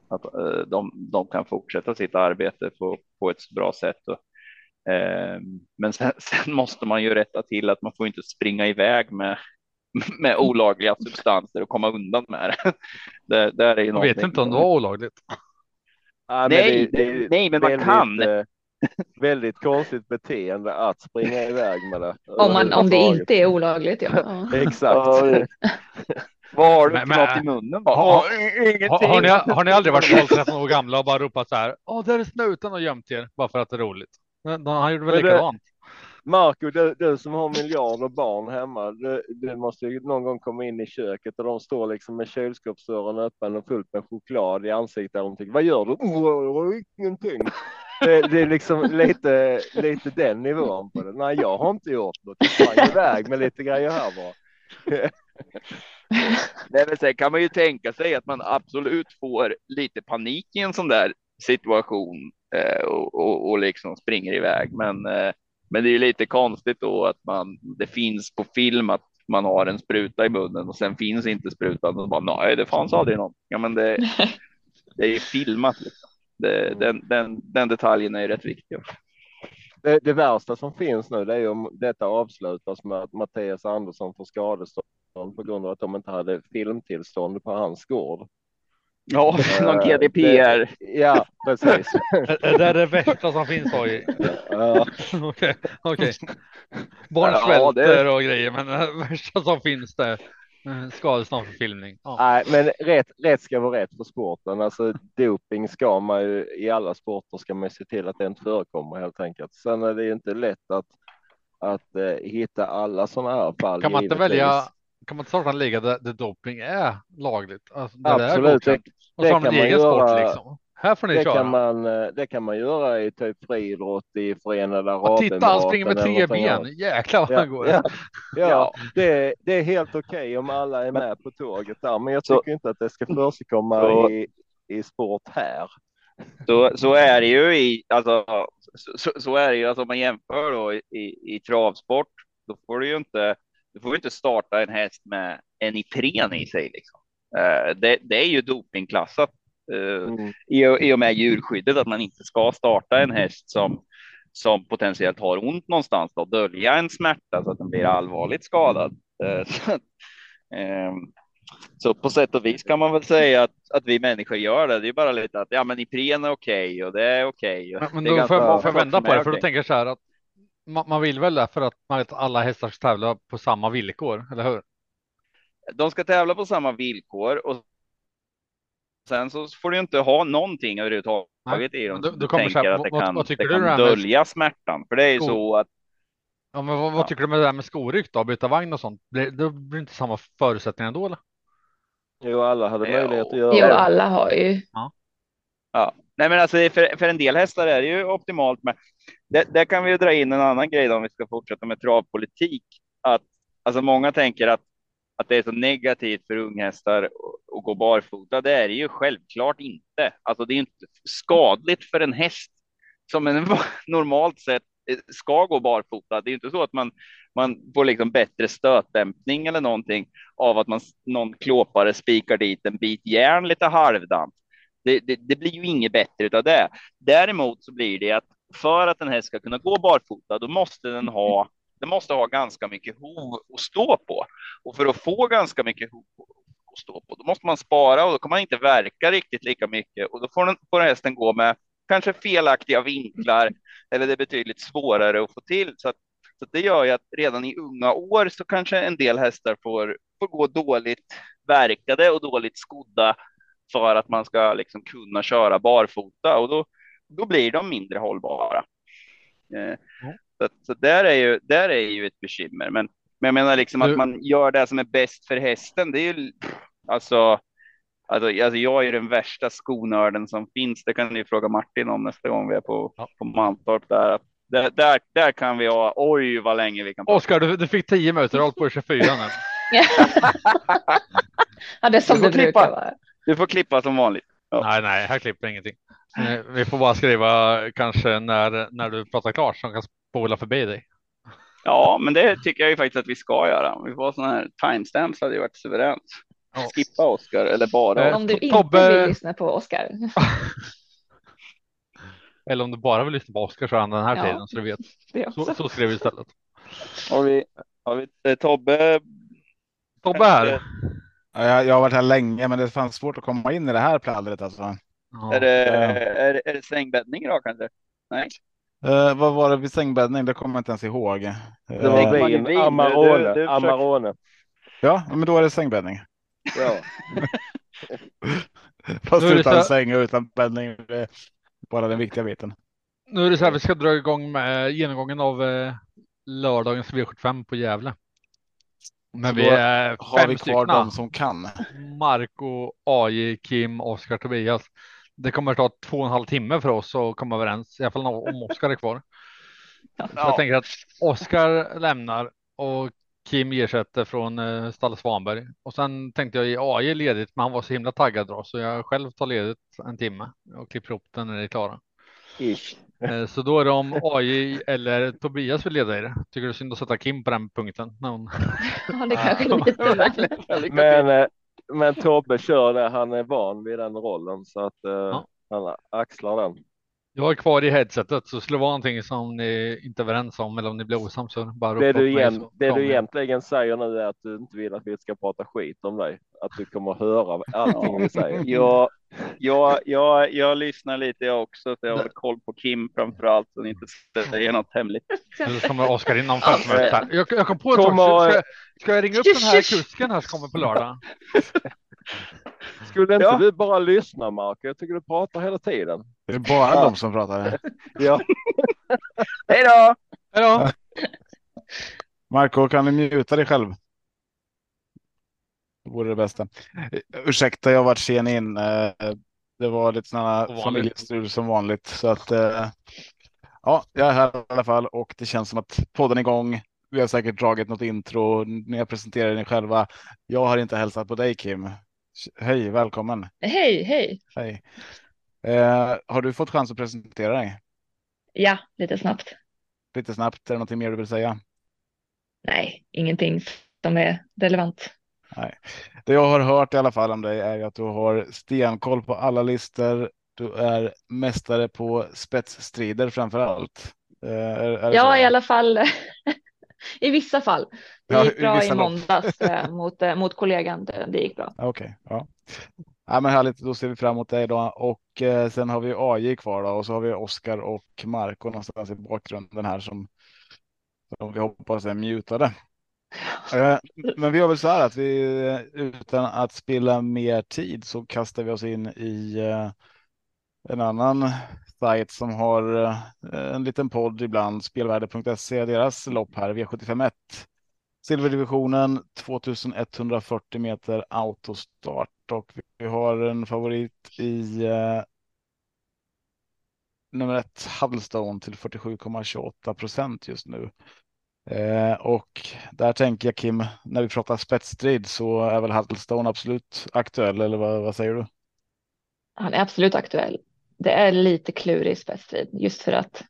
att eh, de, de kan fortsätta sitt arbete på, på ett bra sätt. Och, eh, men sen, sen, måste man ju rätta till att man får inte springa iväg med, med olagliga substanser och komma undan med det. det där är ju jag vet inte om det var olagligt. Ja, nej, det, det, nej, men man kan. Lite, väldigt konstigt beteende att springa iväg med det. Om, man, om det inte är olagligt. Ja. Exakt. Vad har du för något i munnen? Har, har, har, har, ni, har ni aldrig varit 12-13 år gamla och bara ropat så här? Åh, där är snuten och gömt er bara för att det är roligt. Han gjorde väl likadant. Marco, du, du, som har miljarder barn hemma, du, du, måste ju någon gång komma in i köket och de står liksom med kylskåpsdörren öppen och fullt med choklad i ansiktet. Och de tycker, vad gör du? Oh, ingenting. Det, det, är liksom lite, lite den nivån på det. Nej, jag har inte gjort något. Jag sprang iväg med lite grejer här bara. Nej, men sen kan man ju tänka sig att man absolut får lite panik i en sån där situation eh, och, och, och, liksom springer iväg. Men, eh, men det är ju lite konstigt då att man, det finns på film att man har en spruta i munnen och sen finns inte sprutan och bara nej, det fanns aldrig någon. Ja, men det, det är filmat. Liksom. Det, den, den, den detaljen är ju rätt viktig. Det, det, värsta som finns nu det är om detta avslutas med att Mattias Andersson får skadestånd på grund av att de inte hade filmtillstånd på hans gård. Ja, någon GDPR. Det, ja, precis. det är det värsta som finns då. Okej, okej. Barn svälter det... och grejer, men det värsta som finns det Mm, skadestånd för filmning. Ja. Nej, men rätt, rätt ska vara rätt för sporten. Alltså doping ska man ju i alla sporter ska man se till att det inte förekommer helt enkelt. Sen är det ju inte lätt att att eh, hitta alla sådana här fall. Kan man inte välja? Kan man inte starta en liga där, där doping är lagligt? Alltså, Absolut. Det, och så har man en egen göra, sport liksom. Här får ni det köra. Kan man, eh, det kan man göra i typ friidrott i Förenade Arabemiraten. Titta, han springer med tre ben. Jäklar vad ja, han går. Ja, ja, ja. Det, det, är helt okej okay om alla är med på tåget där, men jag tycker så, inte att det ska förekomma i, i sport här. Så, så är det ju i, alltså, så, så är det ju, alltså om man jämför då i, i, i travsport, då får du ju inte, du får ju inte starta en häst med en ipren i sig liksom. Uh, det, det är ju dopingklassat Eh, mm. i, i och med djurskyddet att man inte ska starta en häst som som potentiellt har ont någonstans och dölja en smärta så att den blir allvarligt skadad. Eh, ehm, så på sätt och vis kan man väl säga att, att vi människor gör det. Det är bara lite att ja, men Ipren är okej okay och det är okej. Okay. Men, men då får jag, får jag vända på det, för då tänker jag så här att man, man vill väl det för att man vet att alla hästar ska tävla på samma villkor, eller hur? De ska tävla på samma villkor och Sen så får du inte ha någonting överhuvudtaget i dem. Du, du tänker här, att det kan, vad, det kan det dölja med... smärtan. För det är ju så att. Ja, men vad, vad tycker du med det där med skoryck då? Byta vagn och sånt? Det, det blir inte samma förutsättningar ändå eller? Jo, alla hade möjlighet att göra Jo, alla har ju. Ja. ja. Nej, men alltså för, för en del hästar är det ju optimalt. Men det, där kan vi ju dra in en annan grej då, om vi ska fortsätta med travpolitik. Att alltså många tänker att att det är så negativt för unghästar att gå barfota. Det är det ju självklart inte. Alltså det är inte skadligt för en häst som en normalt sett ska gå barfota. Det är inte så att man, man får liksom bättre stötdämpning eller någonting av att man, någon klåpare spikar dit en bit järn lite halvdant. Det, det, det blir ju inget bättre av det. Däremot så blir det att för att en häst ska kunna gå barfota, då måste den ha det måste ha ganska mycket hov att stå på. Och för att få ganska mycket hov att stå på, då måste man spara och då kan man inte verka riktigt lika mycket och då får, den, får hästen gå med kanske felaktiga vinklar eller det är betydligt svårare att få till. Så, att, så att det gör ju att redan i unga år så kanske en del hästar får, får gå dåligt verkade och dåligt skodda för att man ska liksom kunna köra barfota och då, då blir de mindre hållbara. Eh, mm så, så där, är ju, där är ju ett bekymmer. Men, men jag menar liksom att man gör det som är bäst för hästen. Det är ju alltså. Alltså, alltså jag är den värsta skonörden som finns. Det kan ni fråga Martin om nästa gång vi är på, Ja. på Mantorp. Där. Där, där, där kan vi ha, oj vad länge vi kan. Oskar, du, du fick 10 minuter, hållit på i 24 nu. ja, det är som Du det får klippa. brukar vara. Du får klippa som vanligt. Ja. Nej, nej, här klipper ingenting. Eh, Vi får bara skriva kanske när, när du pratar klart så de kan spola förbi dig. Ja, men det tycker jag ju faktiskt att vi ska göra. Om vi får sådana här timestamps hade ju varit suveränt. Ja. Skippa Oskar eller bara. Eh, Om du inte Tobbe- vill lyssna på Oskar. Eller om du bara vill lyssna på Oskar så är han den här Ja. tiden så du vet. Så, så skriver vi istället. Har vi, har vi eh, Tobbe? Tobbe här. Ja, Jag, jag har varit här länge, men det fanns svårt att komma in i det här pladdret alltså. Ja. Är, det, är, är det sängbäddning idag kanske? Nej. Eh, vad var det vid sängbäddning? Det kommer jag inte ens ihåg. Det var var vin, det vin? Amarone, Du- du försöker- Amarone. ja, men då är det sängbäddning. Ja. Fast utan så- säng och utan bäddning. Bara den viktiga biten. Nu är det så här, vi ska dra igång med genomgången av eh, lördagens V75 på Gävle. Men vi är Har fem vi kvar stycken. de som kan? Marco, AJ, Kim, Oskar, Tobias. Det kommer ta två och en halv timme för oss att komma överens, i alla fall om Oskar är kvar. Så jag tänker att Oskar lämnar och Kim ersätter från eh, Stall Svanberg. Och sen tänkte jag ge AJ ledigt, men han var så himla taggad då, så jag själv tar ledigt en timme och klipper ihop den när det är klara. Ish. Eh, Så då är det om AJ eller Tobias vill leda det. Tycker är synd att sätta Kim på den punkten. när hon- Ja, det kanske är lite. Men, eh, men Tobbe kör det. Han är van vid den rollen så att eh, han axlar den. Jag är kvar i headsetet så skulle det vara någonting som ni inte är överens om eller om ni blir osams så bara Det, du, mig igen, det du egentligen säger nu är att du inte vill att vi ska prata skit om dig. Att du kommer höra allting vi säger. Jag, jag, jag, jag lyssnar lite jag också, så jag har koll på Kim framför allt, så ni inte säger något hemligt. Kommer Oskar in om fem minuter. här. Jag, jag kom på en sak. Kommer- Ska, jag- ska jag ringa upp den här kusken här som kommer på lördag? Skulle inte Ja. du bara lyssna Marco? Jag tycker du pratar hela tiden. Det är bara Ja. de som pratar. Ja, Hej då! Hej då! Marco, kan du muta dig själv? Det vore det bästa. Eh, Ursäkta, jag har varit sen in. Eh, Det var lite sådana Som vanligt. familjestrul som vanligt. Så att, eh, ja, jag är här i alla fall och det känns som att podden är igång. Vi har säkert dragit något intro. Ni har presenterat er själva. Jag har inte hälsat på dig Kim. Hej, välkommen. Hej, hej. Hej. Eh, har du fått chans att presentera dig? Ja, lite snabbt. Lite snabbt, är det någonting mer du vill säga? Nej, ingenting som är relevant. Det jag har hört i alla fall om dig är att du har stenkoll på alla listor. Du är mästare på spetsstrider framför allt. Eh, är, är Ja, så? i alla fall i vissa fall. Det Ja, gick i bra i lopp. måndags eh, mot, eh, mot kollegan. Det, gick bra. Okej, ja. ja. men härligt, då ser vi fram emot dig då. Och eh, sen har vi AJ kvar då och så har vi Oskar och Marco någonstans i bakgrunden här som, som vi hoppas är mutade. Eh, men vi gör väl så här att vi utan att spilla mer tid så kastar vi oss in i eh, en annan sajt som har eh, en liten podd ibland, spelvärde.se, deras lopp här, V751. Silverdivisionen 2140 meter autostart och vi har en favorit i eh, nummer ett Huddlestone till 47,28 procent just nu. Eh, och där tänker jag Kim, när vi pratar spetsstrid så är väl Huddlestone absolut aktuell eller vad, vad säger du? Han är absolut aktuell. Det är lite klurig spetsstrid just för att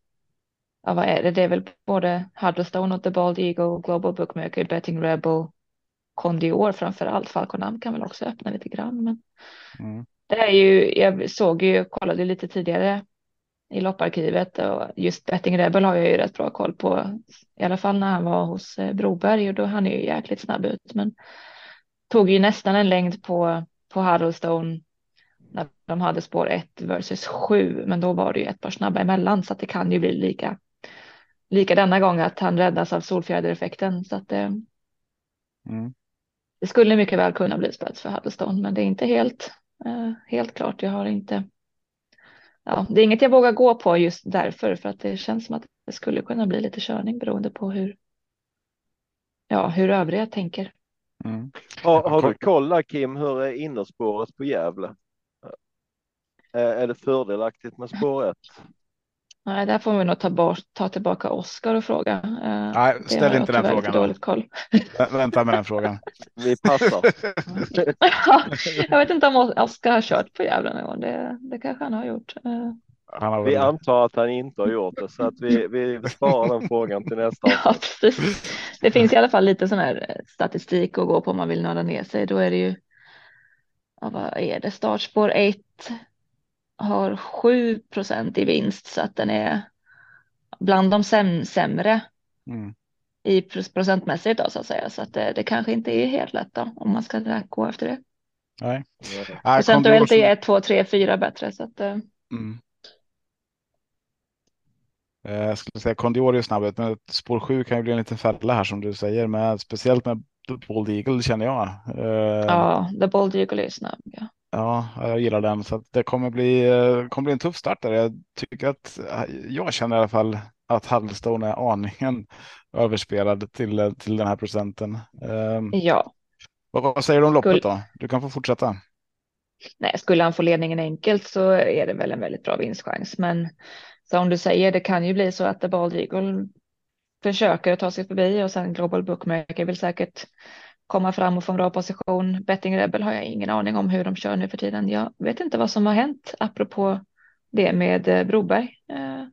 ja, vad är det? Det är väl både Huddlestone och The Bald Eagle, Global Bookmaker, Betting Rebel, Condior framför allt. Falconam kan väl också öppna lite grann. Men Mm. det är ju, jag såg ju, kollade lite tidigare i lopparkivet och just Betting Rebel har jag ju rätt bra koll på. I alla fall när han var hos eh, Broberg och då han är ju jäkligt snabb ut. Men tog ju nästan en längd på, på Huddlestone när de hade spår 1 versus 7. Men då var det ju ett par snabba emellan så att det kan ju bli lika. Lika denna gång att han räddas av solfjädereffekten. Så att eh, Mm. det skulle mycket väl kunna bli spets för Huddlestone. Men det är inte helt, eh, helt klart. Jag har inte. Ja, det är inget jag vågar gå på just därför. För att det känns som att det skulle kunna bli lite körning beroende på hur. Ja, hur övriga tänker. Mm. Har, har du koll där, Kim, hur är innerspåret på Gävle? Är, är det fördelaktigt med spår 1? Nej, där får vi nog ta, bort, ta tillbaka Oskar och fråga. Eh, Nej, det ställ inte den frågan. Dåligt koll. Vä- Vänta med den frågan. Vi passar. jag vet inte om Oskar har kört på Gävle någon gång. Det, det kanske han har gjort. Eh, Han har Vi antar att han inte har gjort det, så att vi, vi sparar den frågan till nästa Ja, precis. Det finns i alla fall lite sån här eh, statistik att gå på om man vill nörda ner sig. Då är det ju. Ja, vad är det? Startspår 1 har 7% i vinst så att den är bland de säm sämre Mm. i pr- procentmässigt då så att säga. Så att det, det kanske inte är helt lätt då om man ska gå efter det. Nej. Procentuellt är 1, 2, 3, 4 bättre så att. eh, Mm. Eh, Jag skulle säga Condior är snabb ut, men spår 7 kan ju bli en liten fälla här som du säger, med, speciellt med Bold Eagle känner jag. Eh, Ja, The Bold Eagle är snabb. Ja. Ja, jag gillar den så att det kommer bli, eh, kommer bli en tuff start där. Jag tycker att jag känner i alla fall att Huddlestone är aningen överspelad till, eh, till den här procenten. Um, ja, vad, vad säger du om loppet då? Du kan få fortsätta. nej, skulle han få ledningen enkelt så är det väl en väldigt bra vinstchans. Men som du säger, det kan ju bli så att The Bald Eagle försöker ta sig förbi och sen Global Bookmaker vill säkert komma fram och få en bra position. Betting Rebel har jag ingen aning om hur de kör nu för tiden. Jag vet inte vad som har hänt apropå det med eh, Broberg. Eh,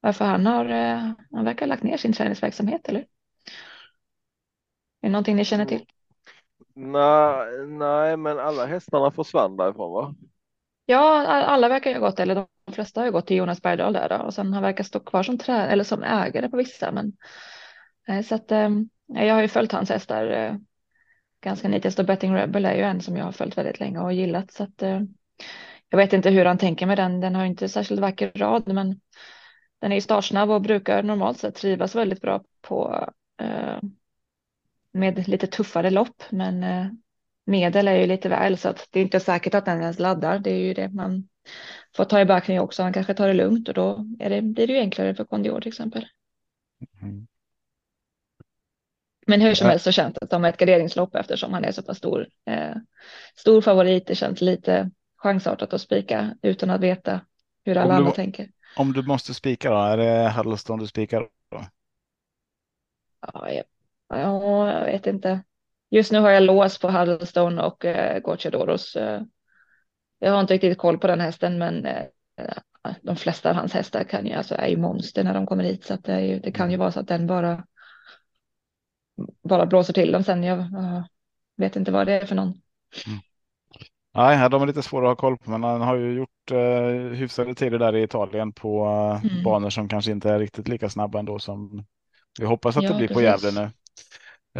varför han har, eh, han verkar ha lagt ner sin träningsverksamhet eller? Är det någonting ni känner till? Nej, nej, men alla hästarna försvann därifrån va? Ja, alla verkar ju ha gått, eller de flesta har ju gått till Jonas Bergdahl där då, och sen han verkar stå kvar som trä eller som ägare på vissa. Men så att jag har ju följt hans hästar ganska nitiskt och Betting Rebel är ju en som jag har följt väldigt länge och gillat så att eh, jag vet inte hur han tänker med den. Den har ju inte särskilt vacker rad, men den är ju startsnabb och brukar normalt sett trivas väldigt bra på eh, med lite tuffare lopp, men eh, medel är ju lite väl så att det är inte säkert att den ens laddar. Det är ju det man får ta i beaktning också. Han kanske tar det lugnt och då är det, blir det ju enklare för Kondior till exempel. Mm. Men hur som helst så känns det som ett garderingslopp eftersom han är så pass stor. Eh, stor favorit. Det känns lite chansartat att spika utan att veta hur alla du- andra tänker. Om du måste spika då, är det Huddlestone du spikar? Då? Ja, jag, ja, jag vet inte. Just nu har jag lås på Huddlestone och eh, Gocciadoros. Eh, jag har inte riktigt koll på den hästen, men eh, de flesta av hans hästar kan ju, alltså, är ju monster när de kommer hit. Så att det, är ju, det kan ju vara så att den bara, bara blåser till dem sen. Jag ja, vet inte vad det är för någon. Nej, de är lite svåra att ha koll på, men han har ju gjort eh, hyfsade tider där i Italien på eh, Mm. banor som kanske inte är riktigt lika snabba ändå som vi hoppas att Ja, det blir på precis. Gävle nu.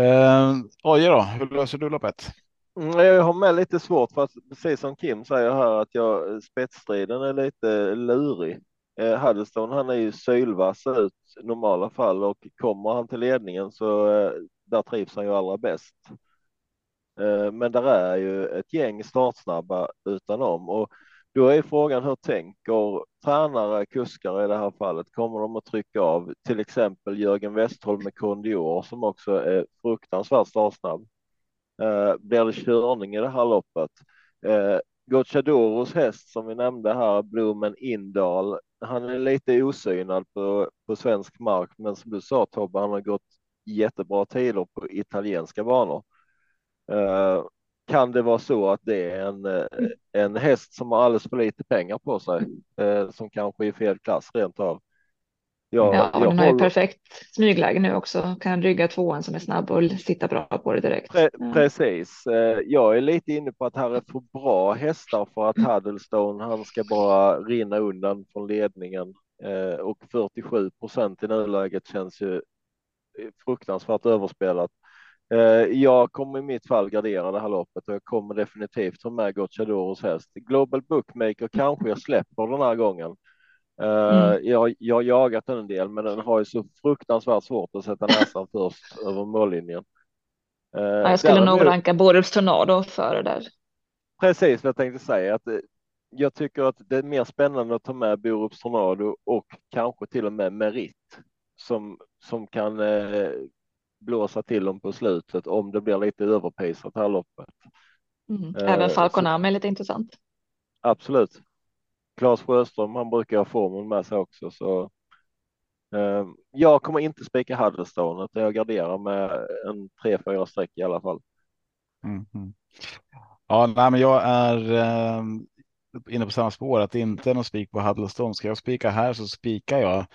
Eh, Oje då, hur löser du loppet? Mm, Jag har med lite svårt för att precis som Kim säger här att jag spetsstriden är lite lurig. Eh, Huddleston, han är ju sylvass ut i normala fall och kommer han till ledningen så eh, där trivs han ju allra bäst. Eh, men där är ju ett gäng startsnabba utanom och då är frågan hur tänker tränare, kuskar i det här fallet? Kommer de att trycka av till exempel Jörgen Westholm med Kondior som också är fruktansvärt startsnabb? Eh, blir det körning i det här loppet? Eh, Gocciadoros häst som vi nämnde här, Blumen Indal, han är lite osynad på, på svensk mark, men som du sa Tobbe, han har gått jättebra tider på italienska banor. Eh, kan det vara så att det är en, en häst som har alldeles för lite pengar på sig, eh, som kanske är i fel klass rent av? Jag, Ja, jag den har ju perfekt smygläge nu också. Kan rygga tvåan som är snabb och sitta bra på det direkt. Pre Ja. precis. Eh, Jag är lite inne på att här är för bra hästar för att Huddlestone, han ska bara rinna undan från ledningen. Eh, Och 47 procent i nuläget känns ju fruktansvärt överspelat. Eh, Jag kommer i mitt fall gardera det här loppet och jag kommer definitivt ta med Gocciadoros häst. Global Bookmaker kanske jag släpper den här gången. Eh, Mm. Jag, jag har jagat den en del, men den har ju så fruktansvärt svårt att sätta näsan först över mållinjen. Eh, Ja, jag skulle nog ranka Borups Tornado före där. Precis vad jag tänkte säga. Att eh, jag tycker att det är mer spännande att ta med Borups Tornado och kanske till och med Merit som, som kan eh, blåsa till dem på slutet om det blir lite överprisat här loppet. Mm. Även Eh, Falconam är lite intressant. Absolut. Claes Sjöström, han brukar ha formen med sig också så. Eh, jag kommer inte spika Huddlestone utan jag garderar med en 3-4 streck i alla fall. Mm, mm. Ja, nej, men jag är eh, inne på samma spår att det inte är någon spik på Huddlestone. Ska jag spika här så spikar jag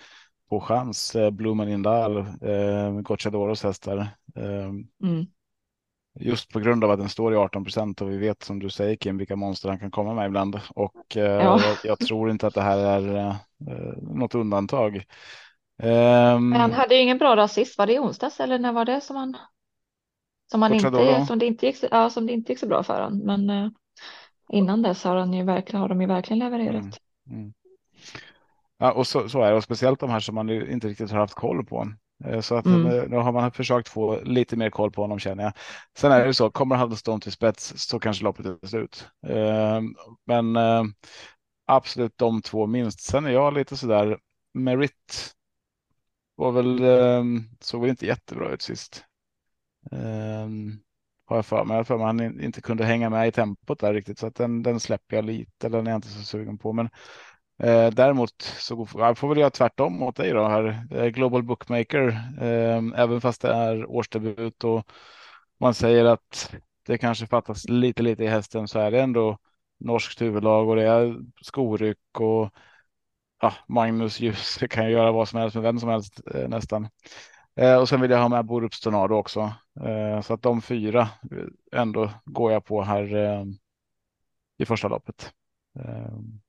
på chans eh, Blumen Indal, eh, Gocciadoros hästar. Eh, Mm. Just på grund av att den står i 18 procent och vi vet som du säger Kim vilka monster han kan komma med ibland och eh, Ja. jag, jag tror inte att det här är eh, något undantag. Ehm, Men han hade ju ingen bra dag sist. Var det i onsdags eller när var det som han? Som han inte, som det inte gick, ja, som det inte gick så bra för han. Men eh, innan dess har han ju verkligen, har de ju verkligen levererat. Mm. Mm. Ja, och så, så är det, och speciellt de här som man inte riktigt har haft koll på. Eh, Så att Mm. eh, nu har man försökt få lite mer koll på honom känner jag. Sen är det så, kommer Huddlestone till spets så kanske loppet är slut. Eh, Men eh, absolut de två minst. Sen är jag lite sådär, Merit var väl, eh, såg väl inte jättebra ut sist. Eh, Har jag för mig, jag för mig han in- inte kunde hänga med i tempot där riktigt så att den, den släpper jag lite, den är jag inte så sugen på. Men Eh, däremot så får jag får väl göra tvärtom mot dig då här. Global Bookmaker, eh, även fast det är årsdebut och man säger att det kanske fattas lite, lite i hästen så är det ändå norskt huvudlag och det är skoryck och ja, Magnus Ljus kan ju göra vad som helst med vem som helst eh, nästan. Eh, och sen vill jag ha med Borups Tornado också. Eh, så att de fyra eh, ändå går jag på här eh, i första loppet. Ehm,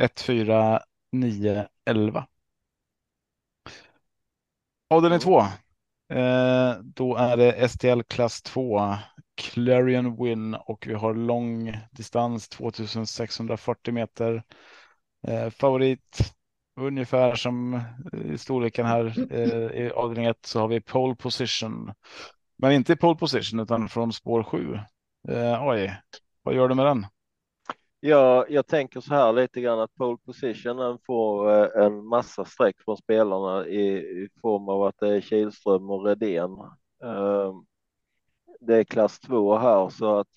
Eh, 1, 4, 9, 11. Avdelning Mm. 2. Eh, då är det STL klass 2. Clarion Win och vi har lång distans 2640 meter. Eh, favorit ungefär som i storleken här eh, i avdelning 1 så har vi pole position. Men inte i pole position utan från spår 7. Eh, oj, vad gör du med den? Ja, jag tänker så här lite grann att pole positionen får eh, en massa streck från spelarna i, i form av att det är Kihlström och Redén. Ehm, det är klass två här så att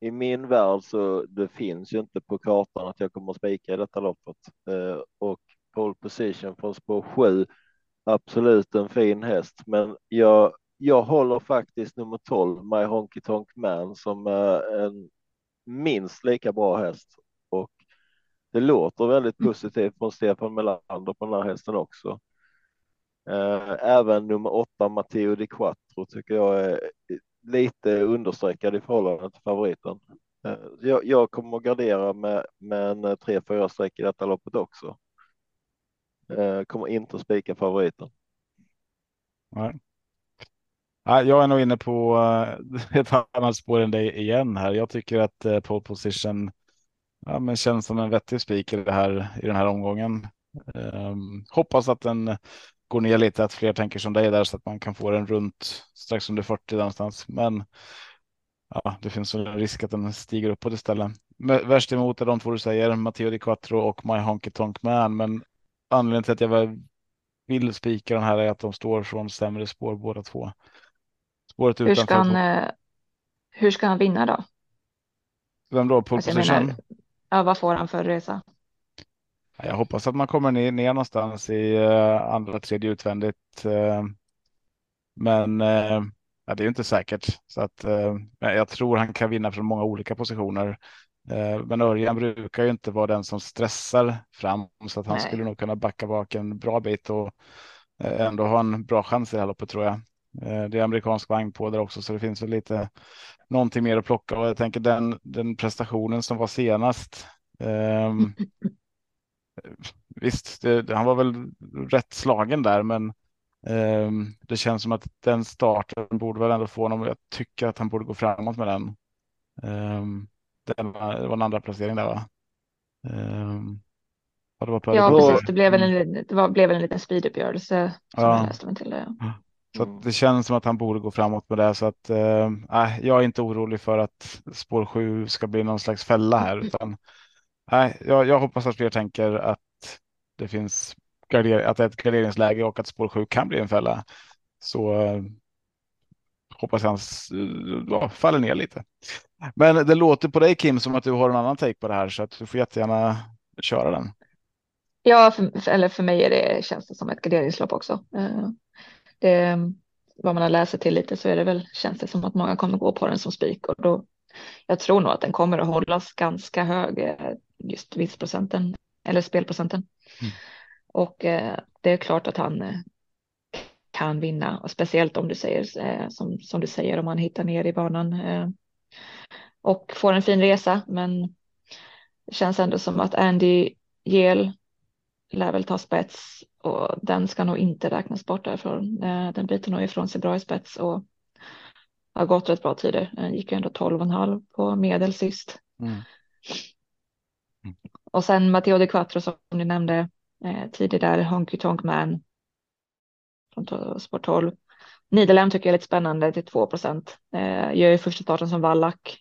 i min värld så det finns ju inte på kartan att jag kommer att spika i detta loppet ehm, och pole position från spår sju. Absolut en fin häst, men jag, jag håller faktiskt nummer 12, My Honky Tonk Man, som är en minst lika bra häst och det låter väldigt positivt från Stefan Melander på den här hästen också. Eh, Även nummer åtta Matteo Di Quattro tycker jag är lite understreckad i förhållande till favoriten. Eh, Jag, jag kommer att gardera med, med en 3-4 streck i detta loppet också. Eh, Kommer inte att spika favoriten. Nej. Jag är nog inne på eh, ett annat spår än dig igen här. Jag tycker att eh, pole position ja, men känns som en vettig spik i, det här, i den här omgången. Um, hoppas att den går ner lite, att fler tänker som dig där så att man kan få den runt strax under 40 någonstans. Men ja, det finns en risk att den stiger uppåt istället. Värst emot är de två du säger, Matteo Di Quattro och My Honky Tonk Man. Men anledningen till att jag vill spika den här är att de står från sämre spår båda två. Spåret Hur ska, han, eh, hur ska han vinna då? Vem då? Pole Alltså, position? menar, ja, vad får han för resa? Ja, Jag hoppas att man kommer ner, ner någonstans i uh, andra, tredje utvändigt. eh, men eh, ja, det är ju inte säkert. Så att, eh, jag tror han kan vinna från många olika positioner. Eh, men Örjan brukar ju inte vara den som stressar fram så att han Nej. skulle nog kunna backa bak en bra bit och eh, ändå ha en bra chans i det här loppet tror jag. Eh, det är amerikansk vagn på där också så det finns väl lite någonting mer att plocka och jag tänker den, den prestationen som var senast. ehm, Visst, det, han var väl rätt slagen där, men ehm, det känns som att den starten borde väl ändå få honom. Jag tycker att han borde gå framåt med den. Ehm, den var, det var en andra placering där, va? Um, ja, det var på Ja, Då- precis. Det blev väl en, det var, blev en liten speeduppgörelse som Ja. mig till det. Så Mm. det känns som att han borde gå framåt med det. Så att eh, nej, jag är inte orolig för att spår 7 ska bli någon slags fälla här. Utan, nej, jag, jag hoppas att fler tänker att det finns att det är ett garderingsläge och att spår 7 kan bli en fälla. så eh, hoppas jag han s- ja, faller ner lite. Men det låter på dig Kim som att du har en annan take på det här så att du får jättegärna köra den. Ja, för, eller för mig är det, känns det som ett garderingslopp också. Eh, Det, vad man har läst sig till lite så är det väl, känns det som att många kommer gå på den som spik och då, jag tror nog att den kommer att hållas ganska hög, eh, just vinstprocenten eller spelprocenten. Mm. Och eh, det är klart att han eh, kan vinna och speciellt om du säger eh, som, som du säger om han hittar ner i banan och får en fin resa. Men det känns ändå som att Andy Yale lär väl ta spets och den ska nog inte räknas bort därifrån. Eh, Den biter nog ifrån sig bra i spets och har gått rätt bra tider. Den gick ju ändå 12,5 på medel sist. Mm. Och sen Matteo De Quattro som ni nämnde eh, tidigare, Honky Tonk Man från Sport 12. Nidelem tycker jag är lite spännande till 2 procent. Eh, gör ju första starten som vallack.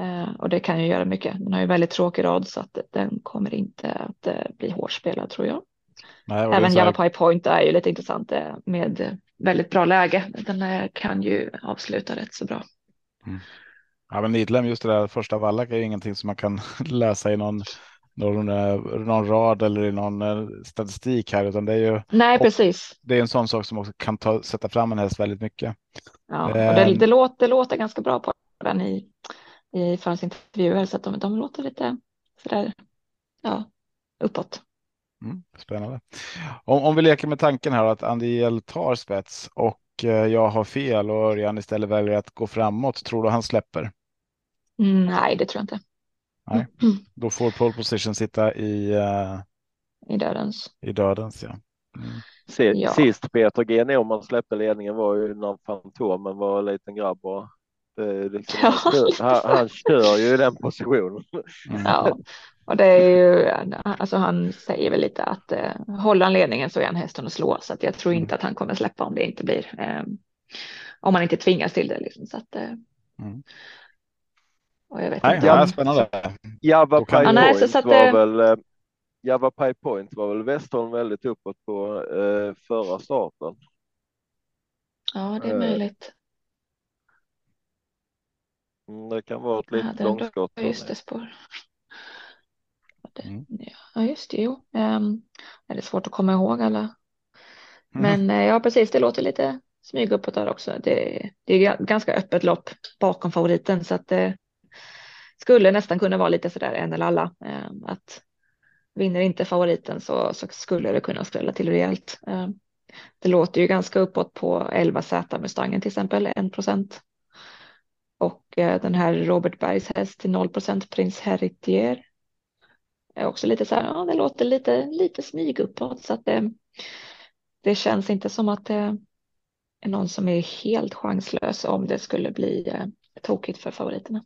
Eh, och det kan ju göra mycket. Den har ju väldigt tråkig rad så att den kommer inte att eh, bli hårdspelad tror jag. Nej, Även så här- Java Pie Point är ju lite intressant eh, med väldigt bra läge. Den eh, kan ju avsluta rätt så bra. Ja, men Nidlem, just det där första vallack är ju ingenting som man kan läsa i någon, någon, eh, någon rad eller i någon statistik här, utan det är ju Nej, precis. det är en sån sak som också kan ta, sätta fram en häst väldigt mycket. Ja, och det, Ehm. det, låter, det låter ganska bra på den i, i förhandsintervjuer så att de, de låter lite sådär, ja, uppåt. Mm, spännande. Om, om vi leker med tanken här att Andiel tar spets och eh, jag har fel och Örjan istället väljer att gå framåt, tror du han släpper? Nej, det tror jag inte. Nej. Mm, Då får pole position sitta i, eh, I dödens. i dödens. Ja. Mm. Se, Ja. Sist Peter G Norman släppte ledningen var ju när Fantomen var en liten grabb och liksom, Ja. han, kör, han, han kör ju i den positionen. Mm. Ja, och det är ju, alltså han säger väl lite att eh, håller han ledningen så är han hästen att slå så att jag tror inte att han kommer släppa om det inte blir, eh, om man inte tvingas till det liksom så att. Eh, Mm. Och jag vet Nej, inte ja, om, spännande. Java kan- Pie Ja, nej, så- Point så att, var eh, väl eh, Java Pie Point var väl Westholm väldigt uppåt på eh, förra starten. ja det är eh, möjligt. Mm, det kan vara ett Ja, litet undrar- långskott. Ja, just det spår. Mm. Ja, just det, jo. Um, är det svårt att komma ihåg alla. Mm. Men eh, ja, precis, det låter lite smyg uppåt där också. Det, det är ga- ganska öppet lopp bakom favoriten så att det skulle nästan kunna vara lite sådär en eller alla. Eh, att vinner inte favoriten så, så skulle det kunna skrälla till rejält. Eh, det låter ju ganska uppåt på 11 Z Mustangen till exempel, 1 procent. Och eh, den här Robert Bergs häst till 0 procent, Prins Heritier. Är också lite så här, ja det låter lite, lite smyg uppåt så att det, det känns inte som att det är någon som är helt chanslös om det skulle bli eh, tokigt för favoriterna.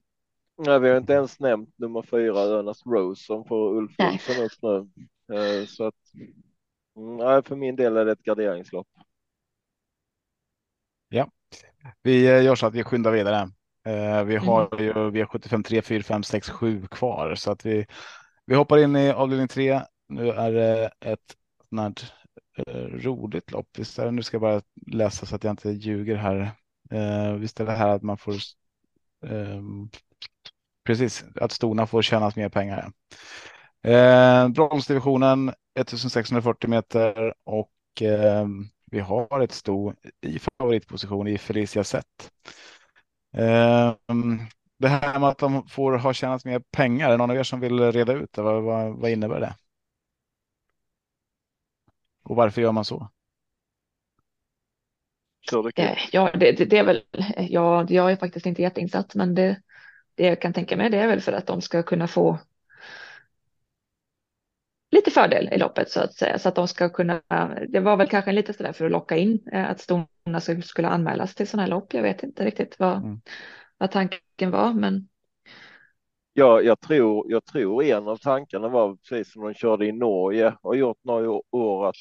Nej, vi har inte ens nämnt nummer fyra Önas Rose som får Ulf. Olsson upp nu. Eh, så att mm, nej, för min del är det ett garderingslopp. Vi eh, gör så att vi skyndar vidare. Eh, Vi Mm. har ju V75 3, 4, 5, 6, 7 kvar så att vi, vi hoppar in i avdelning 3. Nu är det ett sånt eh, roligt lopp. Visst är det, nu ska jag bara läsa så att jag inte ljuger här. Eh, visst är det här att man får ehm, precis att stona får tjänas mer pengar. Eh, bronsdivisionen 1640 meter och eh, vi har ett sto i favoritposition i Felicia Zet. Eh, det här med att de får ha tjänat mer pengar, är det någon av er som vill reda ut det? Vad, vad, vad innebär det? Och varför gör man så? Eh, Ja, det, det, är väl, ja, jag är faktiskt inte jätteinsatt, men det, det jag kan tänka mig det är väl för att de ska kunna få lite fördel i loppet så att säga, så att de ska kunna, det var väl kanske lite sådär för att locka in eh, att stona skulle- skulle anmälas till sådana här lopp. Jag vet inte riktigt vad, Mm. vad tanken var, men Ja, jag tror, jag tror en av tankarna var precis som de körde i Norge och gjort några år att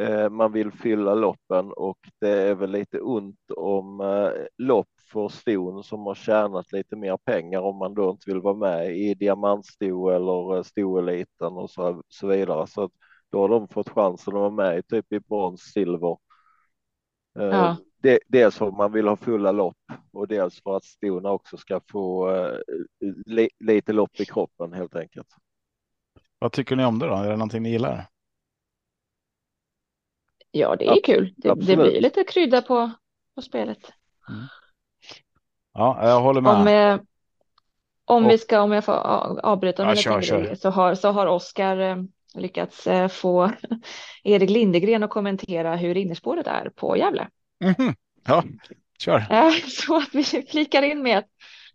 eh, man vill fylla loppen och det är väl lite ont om eh, lopp för ston som har tjänat lite mer pengar om man då inte vill vara med i diamantsto eller eh, stoeliten och så, så vidare. Så att då har de fått chansen att vara med i typ i brons, silver Ja. det, dels för att man vill ha fulla lopp och dels för att stona också ska få eh, li, lite lopp i kroppen helt enkelt. Vad tycker ni om det då? Är det någonting ni gillar? Ja, det är kul. Det, det blir lite krydda på, på spelet. Ja, jag håller med. Om, eh, om Och- vi ska, om jag får avbryta Ja, med kör, lite kör. grejer, så har, så har Oskar eh, lyckats eh, få Erik Lindegren att kommentera hur innerspåret är på Gävle. Mhm. Ja, kör. Så att vi flikar in med att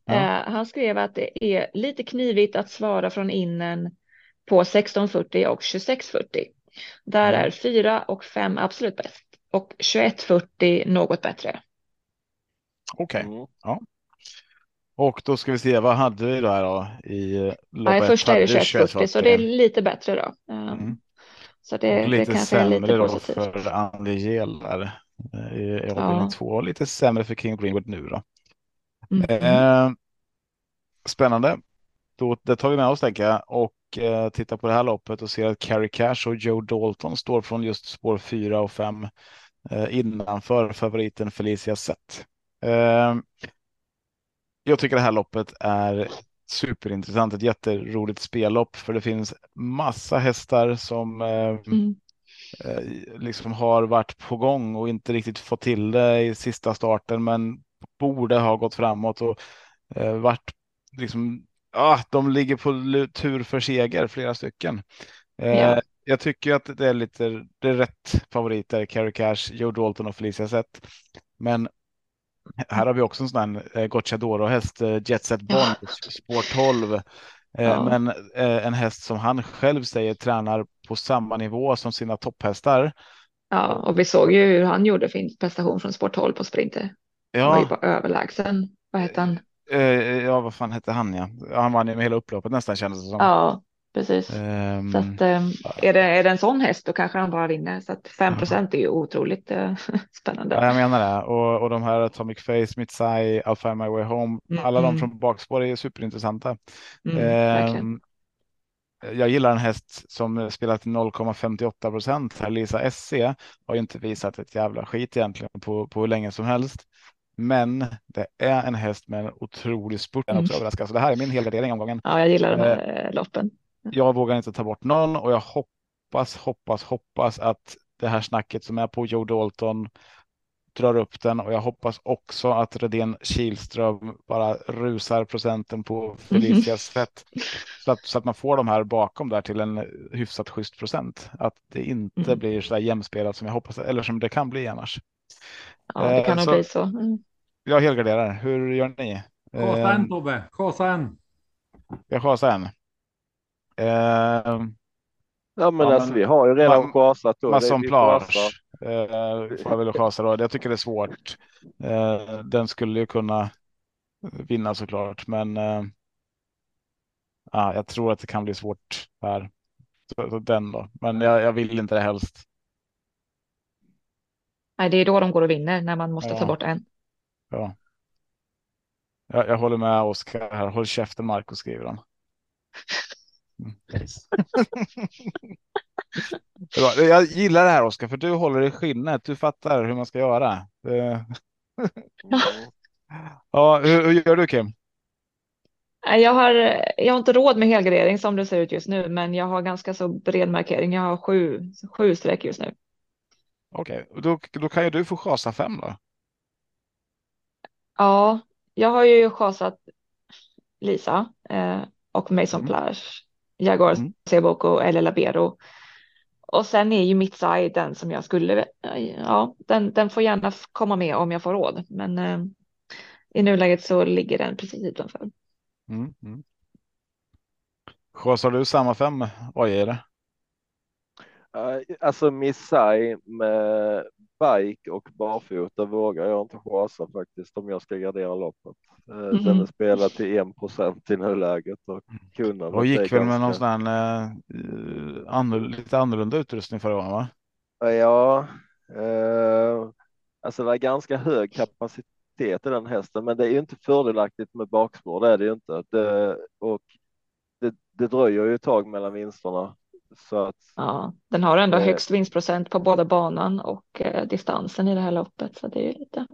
Ja. eh, han skrev att det är lite knivigt att svara från innen på 1640 och 2640. Där Mm. är 4 och 5 absolut bäst och 2140 något bättre. Okej, Mm. Och då ska vi se. Vad hade vi då här då i eh, Nej, ett? första är det Hade vi 2140 så det är lite bättre då. Eh, Mm. Så Och det, det lite kanske är lite sämre då positivt. för Andy Gel där eh, i i Ja. två och lite sämre för King Greenwood nu då. Mm. Eh, spännande. Då, det tar vi med oss tänker jag och eh, tittar på det här loppet och ser att Carrie Cash och Joe Dalton står från just spår 4 och 5 eh, innanför favoriten Felicia Sett. Eh, jag tycker det här loppet är superintressant, ett jätteroligt spellopp för det finns massa hästar som eh, Mm. eh, liksom har varit på gång och inte riktigt fått till det i sista starten, men borde ha gått framåt och eh, varit liksom. Ja, de ligger på tur för seger, flera stycken. Eh, Ja. Jag tycker att det är lite det är rätt favoriter, Carrie Cash, Joe Dalton och Felicia Sett. Men här har vi också en sån här eh, Gocciadoro häst, eh, Jet Set Ja. Bond, spår 12. Eh, Ja. Men en häst som han själv säger tränar på samma nivå som sina topphästar. Ja, och vi såg ju hur han gjorde fin prestation från sport 12 på sprinter. Han var ju Ja, bara överlägsen. Vad hette han? ja, vad fan hette han ja? Ja, Han vann ju med hela upploppet nästan kändes det som. Ja, precis. Ehm, Så att, eh, är, det, är det en sån häst då kanske han bara vinner. Så att 5 procent är ju otroligt eh, spännande. Ja, jag menar det. Och, och de här Atomic Face, Mitsai, I'll find my way home, Mm, alla de mm. från bakspår är superintressanta. Mm. Ehm, jag gillar en häst som spelar till 0,58 procent. Här Lisa SC har ju inte visat ett jävla skit egentligen på, på hur länge som helst. Men det är en häst med en otrolig spurt. Den Mm. överraskar. Så det här är min helgardering omgången. Ja, jag gillar de här eh, loppen. Jag vågar inte ta bort någon och jag hoppas, hoppas, hoppas att det här snacket som är på Joe Dalton drar upp den och jag hoppas också att Redén Kihlström bara rusar procenten på Felicias fett så att, så att man får de här bakom där till en hyfsat schysst procent. Att det inte Mm. blir så där jämspelat som jag hoppas eller som det kan bli annars. Ja, det Eh, kan nog så- bli så. Mm. Jag helgarderar. Hur gör ni? Chasa en Eh, Tobbe, chasa en. jag chasar en. Eh, Ja men Ja, alltså men- vi har ju redan Man- chasat Masson Plage eh, får jag väl chasa då. Jag tycker det är svårt. Eh, den skulle ju kunna vinna såklart, men eh, ja, jag tror att det kan bli svårt här. Så, så den då, men jag, jag vill inte det helst. Nej, det är då de går och vinner när man måste Ja. ta bort en. Ja. Jag, jag håller med Oskar här. Håll käften Marco skriver han. Jag gillar det här Oskar, för du håller i skinnet. Du fattar hur man ska göra. Ja, hur, hur gör du Kim? Jag har, jag har inte råd med helgardering som det ser ut just nu, men jag har ganska så bred markering. Jag har sju, sju streck just nu. Okej, då, då kan ju du få chasa fem då. Ja, jag har ju chasat Lisa eh, och Mason Mm. Plage, Jaguar Mm. Seboko eller Labero. Och sen är ju mitt side den som jag skulle, ja, den, den får gärna komma med om jag får råd. Men eh, i nuläget så ligger den precis utanför. Mm. Mm. Chasar du samma fem? Är det? Eh, Alltså Missai med bike och barfota vågar jag inte chasa faktiskt om jag ska gardera loppet. Eh, Den Mhm. är spelad till 1 procent i nuläget och kunnandet Och är gick väl med någon ganska- sån här eh, annorl- lite annorlunda utrustning förra gången va? Ja, eh, alltså det är ganska hög kapacitet i den hästen, men det är ju inte fördelaktigt med bakspår, det är det ju inte. Det, och det, det dröjer ju ett tag mellan vinsterna. Så att, Ja, den har ändå Eh. högst vinstprocent på både banan och eh, distansen i det här loppet. Så det är ju lite.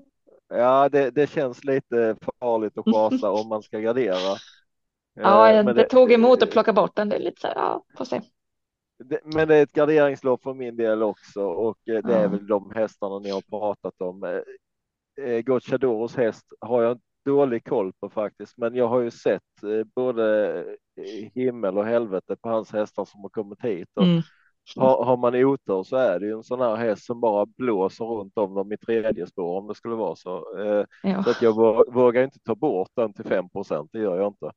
ja, det, det känns lite farligt att chasa om man ska gardera. Ja, Eh, jag, men det tog emot att plocka bort den. Det är lite så här, ja, får se. det, men det är ett garderingslopp för min del också och eh, det är Ja. väl de hästarna ni har pratat om. Eh, eh, Gocciadoros häst har jag dålig koll på faktiskt, men jag har ju sett eh, både eh, himmel och helvete på hans hästar som har kommit hit. Och Mm. har, har man otur så är det ju en sån här häst som bara blåser runt om dem i tredje spår om det skulle vara så. Eh, Ja. så att jag vå- vågar inte ta bort den till 5 det gör jag inte.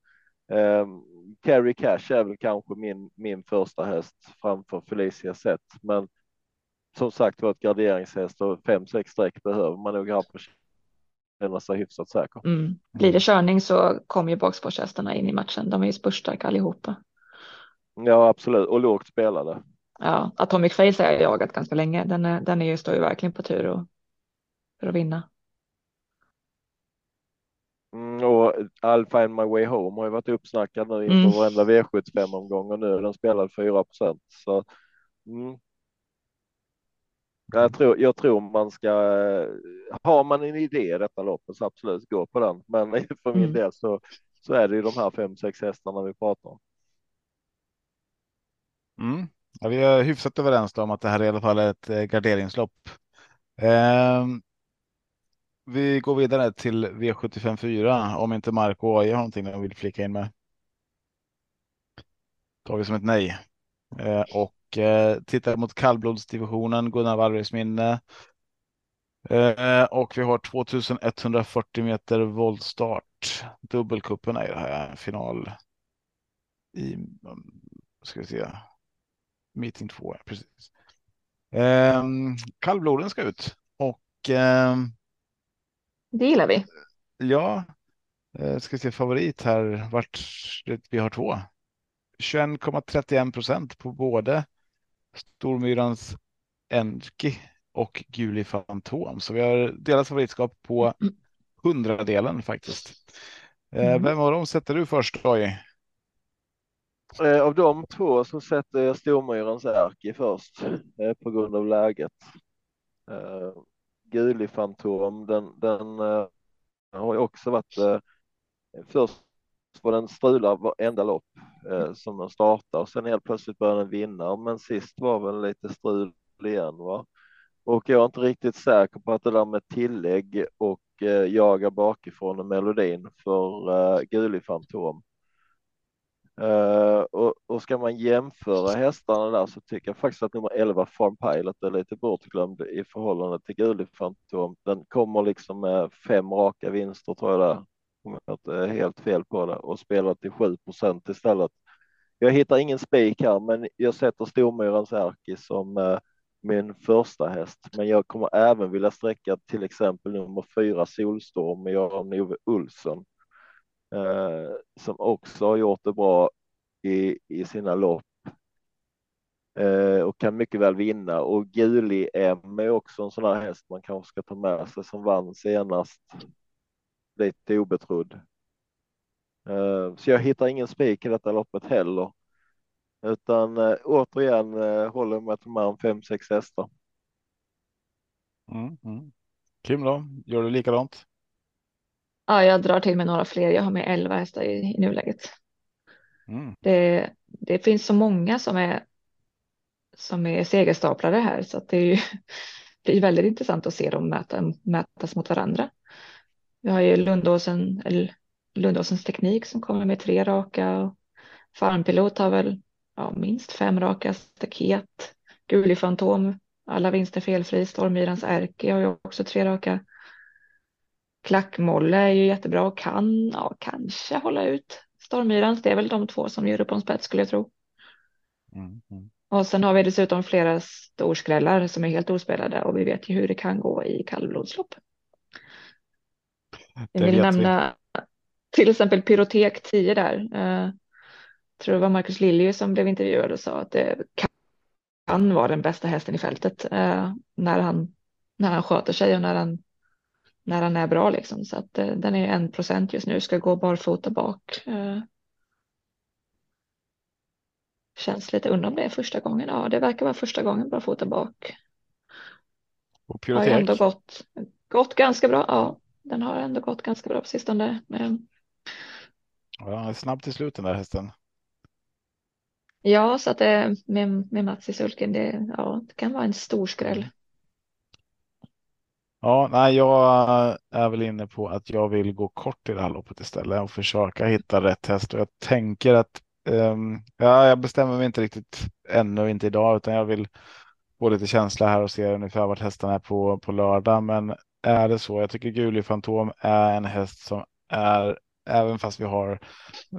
Um, Carrie Cash är väl kanske min, min första häst framför Felicia Sett, men som sagt var ett garderingshäst och 5-6 streck behöver man nog ha på känna sig hyfsat säker. Mm. Blir det körning så kommer ju bakspårshästarna in i matchen. De är ju spurtstarka allihopa. Ja, absolut och lågt spelade. Ja, Atomic Face har jag jagat ganska länge. Den, är, den är ju, står ju verkligen på tur och, för att vinna. Mm, och I'll find my way home har ju varit uppsnackad nu inför Mm. varenda V75 omgång och nu är den spelad 4 så mm. Jag, tror, jag tror man ska, har man en idé i detta loppet så absolut gå på den. Men för min Mm. del så, så är det ju de här fem, sex hästarna vi pratar om. Mm. Ja, vi är hyfsat överens om att det här i alla fall är ett eh, garderingslopp. Ehm, vi går vidare till V75 4 om inte Marco och AJ har någonting de vill flika in med. Tar vi som ett nej. Eh, och eh, tittar mot kallblodsdivisionen, Gunnar Wallbergs minne. Eh, och vi har 2140 meter voltstart. Dubbelkuppen är det här final. I, um, ska vi se. Meeting 2, ja, precis. Um, kallbloden ska ut och ehm, Det gillar vi. ja, eh, ska vi se favorit här vart vi har två. 21,31 procent på både Stormyrans Enki och Guli Fantom. Så vi har delat favoritskap på hundradelen faktiskt. Eh, Mm. Vem av dem sätter du först i? Eh, av de två så sätter jag Stormyrans Erki först eh, på grund av läget. Eh, Guli Fantom, den, den har ju också varit först var den strular varenda lopp eh, som den startar och sen helt plötsligt börjar den vinna. Men sist var väl lite strul igen va. Och jag är inte riktigt säker på att det där med tillägg och eh, jaga bakifrån och melodin för eh, Gulig Fantom. Eh, och, och ska man jämföra hästarna där så tycker jag faktiskt att nummer 11 Farm Pilot är lite bortglömd i förhållande till Gulig Fantom. Den kommer liksom med fem raka vinster tror jag där. Om jag inte är helt fel på det och spelar till 7 procent istället. Jag hittar ingen spik här, men jag sätter Stormyrans Erki som eh, min första häst. Men jag kommer även vilja sträcka till exempel nummer fyra Solstorm med Göran-Ove Olsson. Eh, som också har gjort det bra i, i sina lopp. Eh, och kan mycket väl vinna och Guli M är också en sån här häst man kanske ska ta med sig som vann senast. Lite obetrodd. Eh, så jag hittar ingen spik i detta loppet heller. Utan eh, återigen eh, håller mig till man fem, sex hästar. Mm, mm. Kim då? Gör du likadant? Ja, jag drar till med några fler. Jag har med 11 hästar i, i nuläget. Mm. Det, det finns så många som är som är segerstaplare här så att det är ju är väldigt intressant att se dem mäta, mätas mot varandra. Vi har ju Lundåsen, eller Lundåsens teknik som kommer med tre raka och Farmpilot har väl ja, minst fem raka staket. Guli Fantom, alla vinster felfri. Stormyrans Erke har ju också tre raka. Klackmolle är ju jättebra och kan ja, kanske hålla ut. Stormyrans, det är väl de två som gör upp om spets skulle jag tro. Mm, mm. Och sen har vi dessutom flera storskrällar som är helt ospelade och vi vet ju hur det kan gå i kallblodslopp. Jag vill vet vi. nämna till exempel Pyrotek 10 där. Eh, tror det var Marcus Liljus som blev intervjuad och sa att det kan vara den bästa hästen i fältet eh, när, han, när han sköter sig och när han, när han är bra liksom. Så att eh, den är en procent just nu, ska gå barfota bak. Eh, Känns lite undra om det är första gången. Ja, det verkar vara första gången bara fota bak. Och Har ju ändå Pyrotek. gått, gått ganska bra. Ja, den har ändå gått ganska bra på sistone. Men, Ja, snabb till slut den där hästen. ja, så att det med, med Mats i sulken, det, ja, det kan vara en stor skräll. Ja, nej, jag är väl inne på att jag vill gå kort i det här loppet istället och försöka hitta rätt häst. Och jag tänker att ehm, ja, jag bestämmer mig inte riktigt ännu, inte idag, utan jag vill få lite känsla här och se ungefär vart hästarna är på, på lördag. Men är det så, jag tycker Guli Fantom är en häst som är, även fast vi har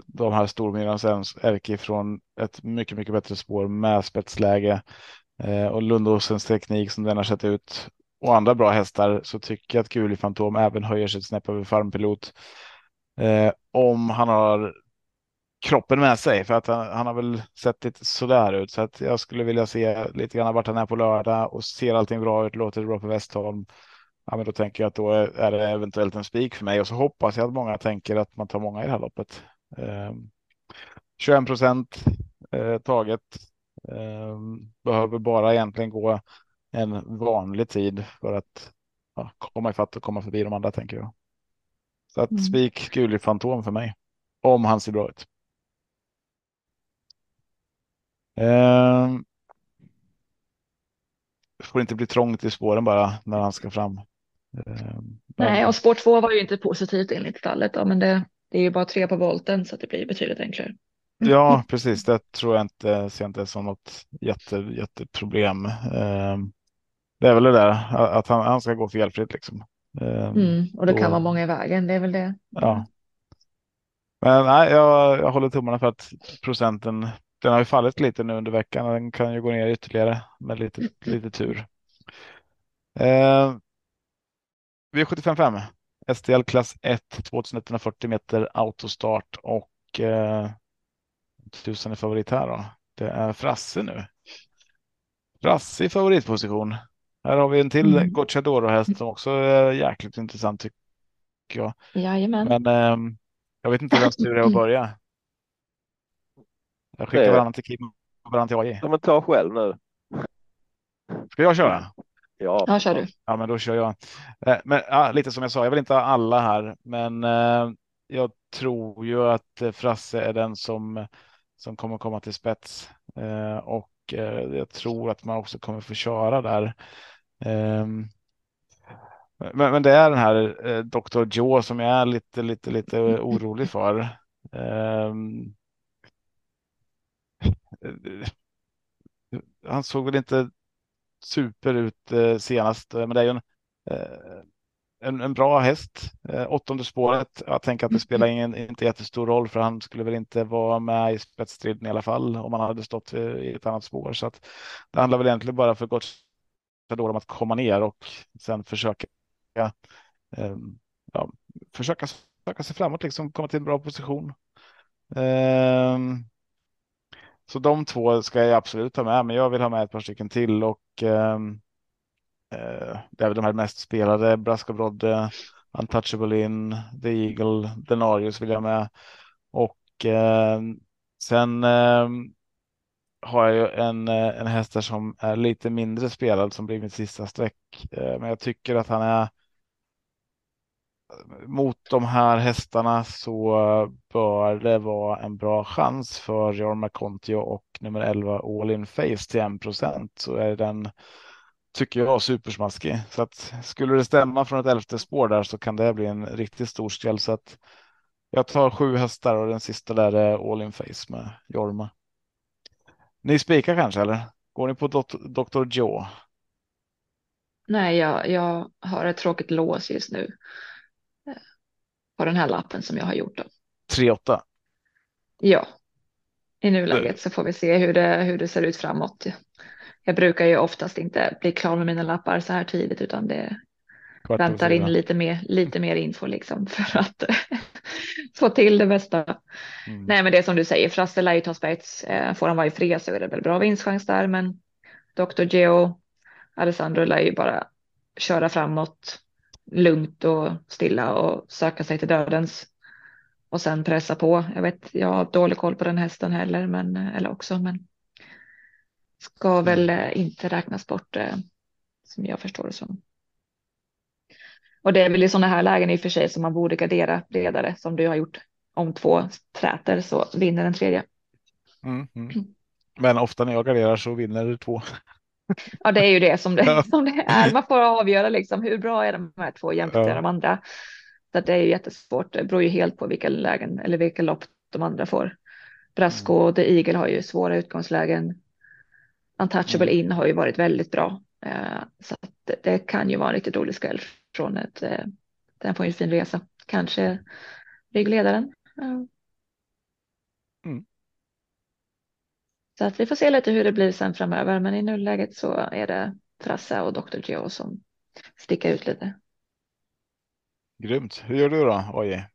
de här stormyrans Erki från ett mycket, mycket bättre spår med spetsläge eh, och Lundåsens teknik som den har sett ut och andra bra hästar så tycker jag att Guli Fantom även höjer sig ett snäpp över farmpilot. Eh, om han har kroppen med sig för att han, han har väl sett lite sådär ut så att jag skulle vilja se lite grann vart han är på lördag och ser allting bra ut, låter det bra på Westholm. Ja, men då tänker jag att då är, det eventuellt en spik för mig och så hoppas jag att många tänker att man tar många i det här loppet. Eh, 21 procent eh, taget. Eh, behöver bara egentligen gå en vanlig tid för att ja, komma ifatt och komma förbi de andra tänker jag. Så att Mm. spik Guli Fantom för mig. Om han ser bra ut. Ehm. får inte bli trångt i spåren bara när han ska fram. Ehm, Nej, och spår två var ju inte positivt enligt stallet då, men det, det är ju bara tre på volten så att det blir betydligt enklare. Ja, precis. Det tror jag inte, ser inte som något jätte, jätteproblem. Ehm, det är väl det där att han, han ska gå felfritt liksom. Ehm, Mm, och det kan vara många i vägen, det är väl det. Ja. Men nej, jag, jag håller tummarna för att procenten, den har ju fallit lite nu under veckan och den kan ju gå ner ytterligare med lite, lite tur. Eh, V755 STL klass 1 2140 meter autostart och eh, tusen är favorit här då. Det är Frasse nu. Frasse i favoritposition. Här har vi en till Mm. Gocciadoro-häst som också är jäkligt intressant tycker jag. Jajamän. Men ehm, jag vet inte vems tur det är att börja. Jag skickar Det- varannan till Kim och varannan till AJ. Ja, men ta själv nu. Ska jag köra? Ja, Ja, kör du. Ja, men då kör jag. Eh, Men ja, lite som jag sa, jag vill inte ha alla här, men eh, jag tror ju att eh, Frasse är den som, som kommer komma till spets och jag tror att man också kommer få köra där. Ehm, men, men det är den här eh, Dr. Joe som jag är lite, lite, lite orolig för. Ehm, eh, han såg väl inte super ut eh, senast, eh, men det är ju en, eh, en, en bra häst. Eh, åttonde spåret. Jag tänker att det spelar ingen inte jättestor roll för han skulle väl inte vara med i spetsstriden i alla fall om han hade stått eh, i ett annat spår. Så att det handlar väl egentligen bara för Gocciador om att komma ner och sen försöka eh, ja, försöka söka sig framåt, liksom komma till en bra position. Ehm, så de två ska jag absolut ha med, men jag vill ha med ett par stycken till och Ehm, eh, det är väl de här mest spelade, Brasco Brodde, Untouchable In, The Eagle, Denarius vill jag med. Och eh, sen eh, har jag ju en, eh, en häst där som är lite mindre spelad som blir mitt sista streck. Eh, Men jag tycker att han är mot de här hästarna så bör det vara en bra chans för Jorma Kontio och nummer 11 All In Face till 1 procent så är den tycker jag supersmaskig. Så att skulle det stämma från ett elfte spår där så kan det bli en riktigt stor skräll så att jag tar sju hästar och den sista där är All In Face med Jorma. Ni spikar kanske eller? Går ni på Dr. Joe? Nej, jag, jag har ett tråkigt lås just nu eh, På den här lappen som jag har gjort. Då. 3-8. Ja, i nuläget så får vi se hur det, hur det ser ut framåt. Jag brukar ju oftast inte bli klar med mina lappar så här tidigt utan det Kvart väntar in lite mer, lite mer info liksom för att få till det bästa. Mm. Nej, men det är som du säger, Frasse lär ju ta spets. Eh, Får han vara i fred så är det väl bra vinstchans där, men Dr. Geo, Alessandro lär ju bara köra framåt lugnt och stilla och söka sig till dödens och sen pressa på. Jag vet, jag har dålig koll på den hästen heller, men eller också, men ska väl eh, inte räknas bort eh, som jag förstår det som. Och det är väl i sådana här lägen i och för sig som man borde gardera ledare som du har gjort. Om två träter så vinner den tredje. Mm, mm. Men ofta när jag garderar så vinner två. Ja, det är ju det som det, Ja. som det är. Man får avgöra liksom hur bra är de här två jämfört med Ja. de andra. Så att det är ju jättesvårt. Det beror ju helt på vilka lägen eller vilka lopp de andra får. Brasco och The Eagle har ju svåra utgångslägen. Untouchable In har ju varit väldigt bra. Eh, Så det, kan ju vara en riktigt rolig skräll från ett. eh, Den får ju en fin resa. Kanske ryggledaren. Mm. Så att vi får se lite hur det blir sen framöver. Men i nuläget så är det Frasse och Dr. Geo som sticker ut lite. Grymt. Hur gör du då, Oj?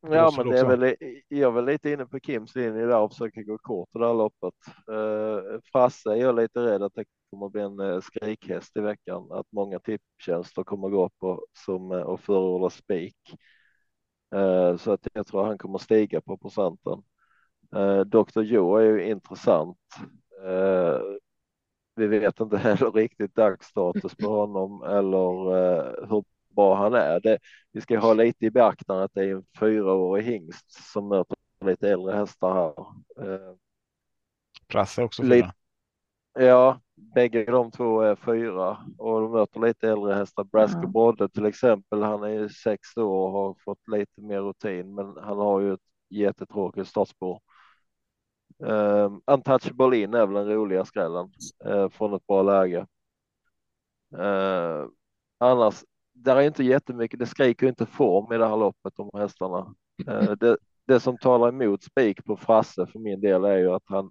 Ja, men det är väl, jag är väl lite inne på Kims linje där och försöker gå kort i det här loppet. Uh, Frasse är jag lite rädd att det kommer bli en uh, skrikhäst i veckan, att många tipptjänster kommer gå på som uh, och förorda spik. Uh, så att jag tror han kommer stiga på procenten. Uh, Dr. Joe är ju intressant. Uh, vi vet inte heller riktigt dagsstatus på honom eller uh, hur bra han är. Det, vi ska ha lite i beaktande att det är en fyraårig hingst som möter lite äldre hästar här. Eh, Frasse också Lite- fyra. Ja, bägge de två är fyra och de möter lite äldre hästar. Brasco Ja. Brodde till exempel, han är ju sex år och har fått lite mer rutin, men han har ju ett jättetråkigt startspår. Um, Untouchable In är väl den roliga skrällen uh, från ett bra läge. Uh, annars, där är inte jättemycket, det skriker inte form i det här loppet om hästarna. Uh, det, det som talar emot spik på Frasse för min del är ju att han,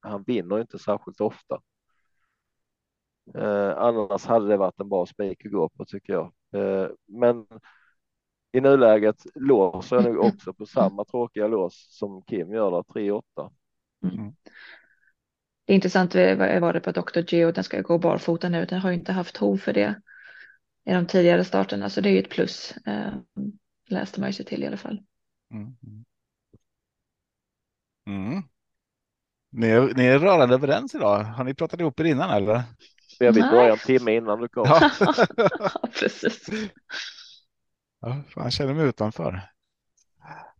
han vinner inte särskilt ofta. Uh, annars hade det varit en bra spik att gå på tycker jag. Men i nuläget låser jag nog också på samma tråkiga lås som Kim gör där, 3-8. Det är intressant var det på Dr. Geo. Den ska gå barfota nu. Den har ju inte haft hov för det i de tidigare starterna. Så det är ju ett plus. Eh, läste man ju sig till i alla fall. Mm. Mm. Ni, är, ni är rörande överens idag. Har ni pratat ihop er innan eller? Jag Nej. börja en timme innan du kom. Ja. Ja, precis. Ja, fan, jag känner mig utanför.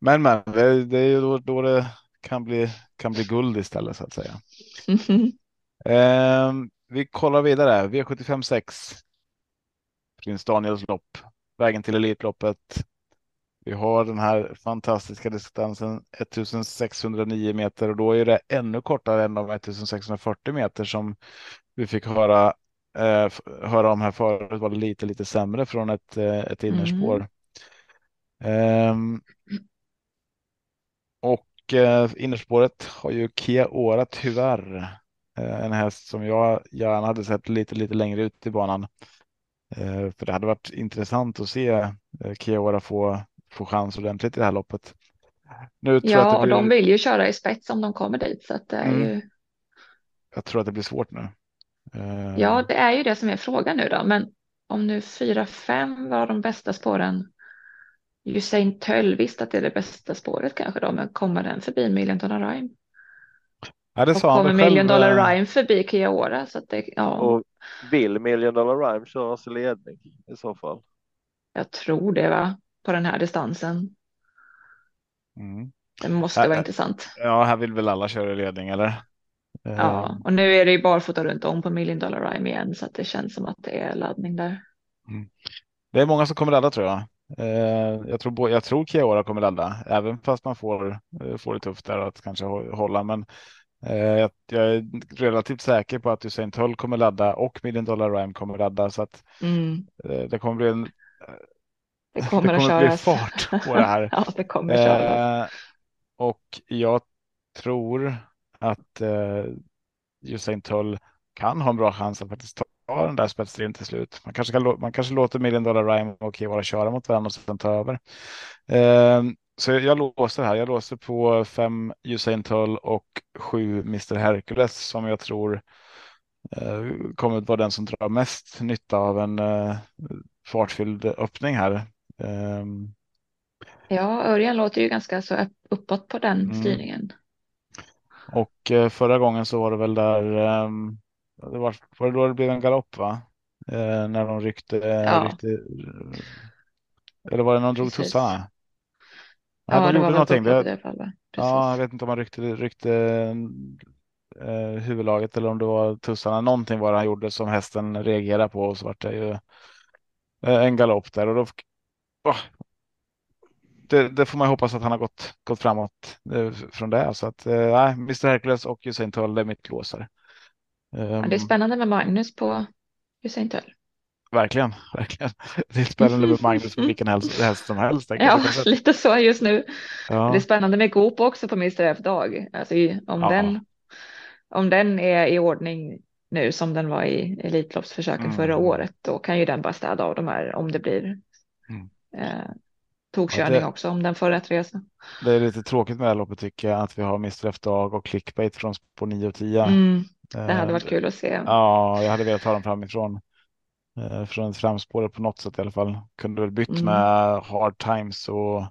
Men men, det, det är ju då, då det kan bli, kan bli guld istället så att säga. Mhm. Ehm, vi kollar vidare. V75 6. Prins Daniels lopp. Vägen till Elitloppet. Vi har den här fantastiska distansen 1609 meter och då är det ännu kortare än de 1640 meter som vi fick höra, eh, höra om här förut var lite, lite sämre från ett, eh, ett innerspår. Ehm, och eh, innerspåret har ju Kia Ora tyvärr. Eh, en häst som jag gärna hade sett lite, lite längre ut i banan. Eh, för det hade varit intressant att se eh, Kia Ora få, få chans ordentligt i det här loppet. Nu tror jag, att Ja, det och blir, de vill ju köra i spets om de kommer dit. Så att det är Mm. ju, jag tror att det blir svårt nu. Eh, ja, det är ju det som är frågan nu då. Men om nu 4-5 var de bästa spåren. Usain Töll, visst att det är det bästa spåret kanske då, men kommer den förbi Million Dollar Rhyme? ja, det Och sa han kommer själv. Million Dollar eh, Rhyme förbi Kia Så att det, ja, Och vill Million Dollar Rhyme köras i ledning i så fall? jag tror det va, på den här distansen. Mm. Det måste Ä- vara intressant. Ja, här vill väl alla köra i ledning eller? Ja, och nu är det ju barfota runt om på Million Dollar Rhyme igen, så att det känns som att det är laddning där. Det är många som kommer ladda tror jag. Eh, jag tror, jag tror Kia kommer ladda, även fast man får, eh, får det tufft där att kanske hå- hålla. Men eh, jag, jag är relativt säker på att Usain Tull kommer ladda och Million Dollar Rhyme kommer ladda. Så att Mm, det kommer bli en det kommer, det att kommer bli köras. fart på det här. ja, det kommer att köras. Och jag tror att eh, Usain Tull kan ha en bra chans att faktiskt den där spetsstriden till slut. Man kanske, kan, man kanske låter Million Dollar Rhyme och Kevara köra mot varandra och sen ta över. Eh, så jag låser här. Jag låser på fem Usain Tull och sju Mr Hercules som jag tror eh, kommer att vara den som drar mest nytta av en eh, fartfylld öppning här. Ehm, Ja, Örjan låter ju ganska så upp- uppåt på den Mm. styrningen. Och eh, förra gången så var det väl där. ehm, det var, var det då det blev en galopp va? Eh, när de ryckte. Ja. ryckte eller var det någon drog Precis. tussarna? Nej, Ja, de det var gjorde någonting. Det, upploppet i alla fall. va? ja, jag vet inte om han ryckte, ryckte eh, huvudlaget eller om det var tussarna. Någonting var det han gjorde som hästen reagerade på och så vart det ju eh, en galopp där och då. åh, det, det får man hoppas att han har gått, gått framåt eh, från det. Så att eh, nej, Mr Hercules och Usain Tull det är mitt låsare. Ja, det är Ehm, spännande med Magnus på Usain Tull. verkligen, verkligen. Det är spännande med Magnus på vilken häst, häst som helst. Ja, lite så just nu. ja. Det är spännande med Goop också på Mr F-dag. Alltså om, Ja. den, om den är i ordning nu som den var i Elitloppsförsöken Mm. förra året, då kan ju den bara städa av de här om det blir Mm. eh, tokkörning det- också om den får rätt resa. Det är lite tråkigt med det här loppet tycker jag att vi har Mr F-dag och clickbait från på 9 och 10. Mm, det hade Eh, varit kul att se. Ja, jag hade velat ha dem framifrån. Eh, från framspåret på något sätt i alla fall. Kunde väl bytt Mm. med hard times och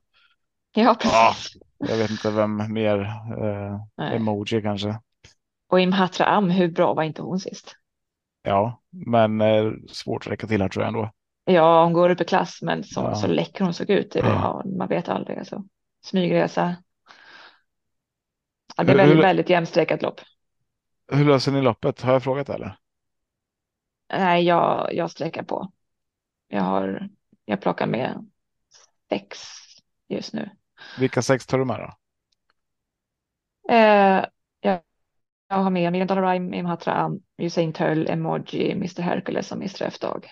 Ja, precis. jag vet inte vem mer. Eh, emoji kanske. Och Imhatra Am, hur bra var inte hon sist? Ja, men eh, svårt att räcka till här tror jag ändå. Ja, hon går upp i klass, men så, Ja. så läcker hon såg ut. Ja, man vet aldrig. Alltså. Smygresa. Ja, det är väldigt, väldigt jämnstreckat lopp. Hur löser ni loppet? Har jag frågat eller? Nej, jag, jag sträcker på. Jag har, jag plockar med sex just nu. Vilka sex tar du med då? Eh, jag, jag har med Million Dollar Rhyme, Am, Usain Tull, Emoji, Mr Hercules och Mr F-Dag.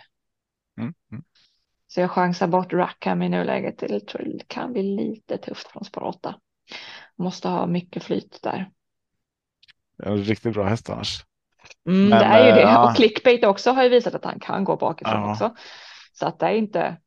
Mm. Mm. Så jag chansar bort Rackham i nuläget. Det kan bli lite tufft från spår 8. Måste ha mycket flyt där. En riktigt bra häst annars. Mm, Men, det är ju det. eh, ja. Och clickbait också har ju visat att han kan gå bakifrån Ja. också. Så att det är inte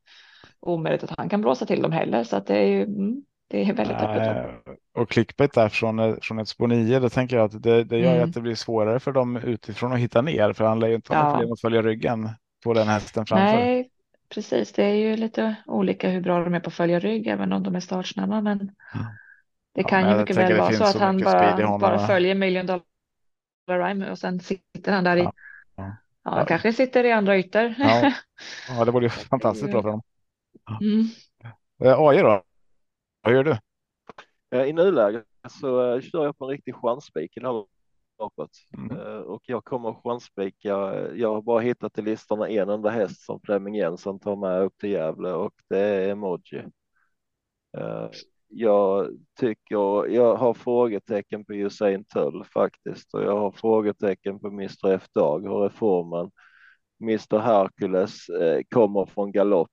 omöjligt att han kan blåsa till dem heller. Så att det är ju mm, det är väldigt öppet. Eh, och clickbait där från, eh, från ett spår 9, det tänker jag att det, det gör Mm. att det blir svårare för dem utifrån att hitta ner. För han lär ju inte ha Ja. problem att följa ryggen på den hästen framför. Nej, precis. Det är ju lite olika hur bra de är på att följa rygg, även om de är startsnabba. Men det Ja, kan men ju mycket väl vara så att så han bara, honom, bara följer Million Dollar Rhyme och sen sitter han där i. Ja, Ja, ja. kanske sitter i andra ytor. Ja. Ja, det vore ju fantastiskt bra för dem. Mm. Eh, AJ då? Vad gör du? Eh, I nuläget så eh, kör jag på en riktig chansspik i det här loppet Mm. Och jag kommer chansspika. Jag har bara hittat i listorna en enda häst som Flemming Jensen tar med upp till Gävle och det är Emoji. Jag tycker jag har frågetecken på Usain Tull faktiskt och jag har frågetecken på Mr F Dag. och reformen. Mr Hercules eh, kommer från galopp.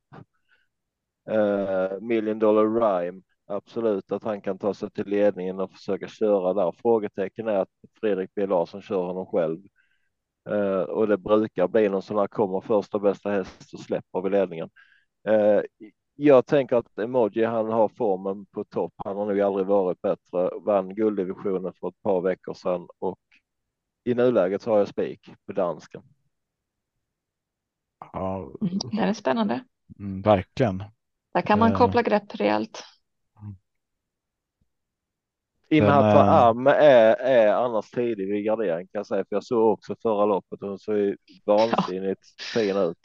Eh, Million Dollar Rhyme absolut att han kan ta sig till ledningen och försöka köra där. Frågetecken är att Fredrik B Larsson kör honom själv. Eh, och det brukar bli någon sån här kommer första bästa häst och släpper vid ledningen. Eh, jag tänker att Emoji han har formen på topp. Han har nog aldrig varit bättre. Vann gulddivisionen för ett par veckor sedan och i nuläget så har jag spik på dansken. Ja, Mm, Den är spännande. mm, verkligen. Där kan man Eh. koppla grepp rejält. Inhata eh, Am är, är annars tidig vid gardering kan jag säga, för jag såg också förra loppet och hon såg ju vansinnigt fin ut.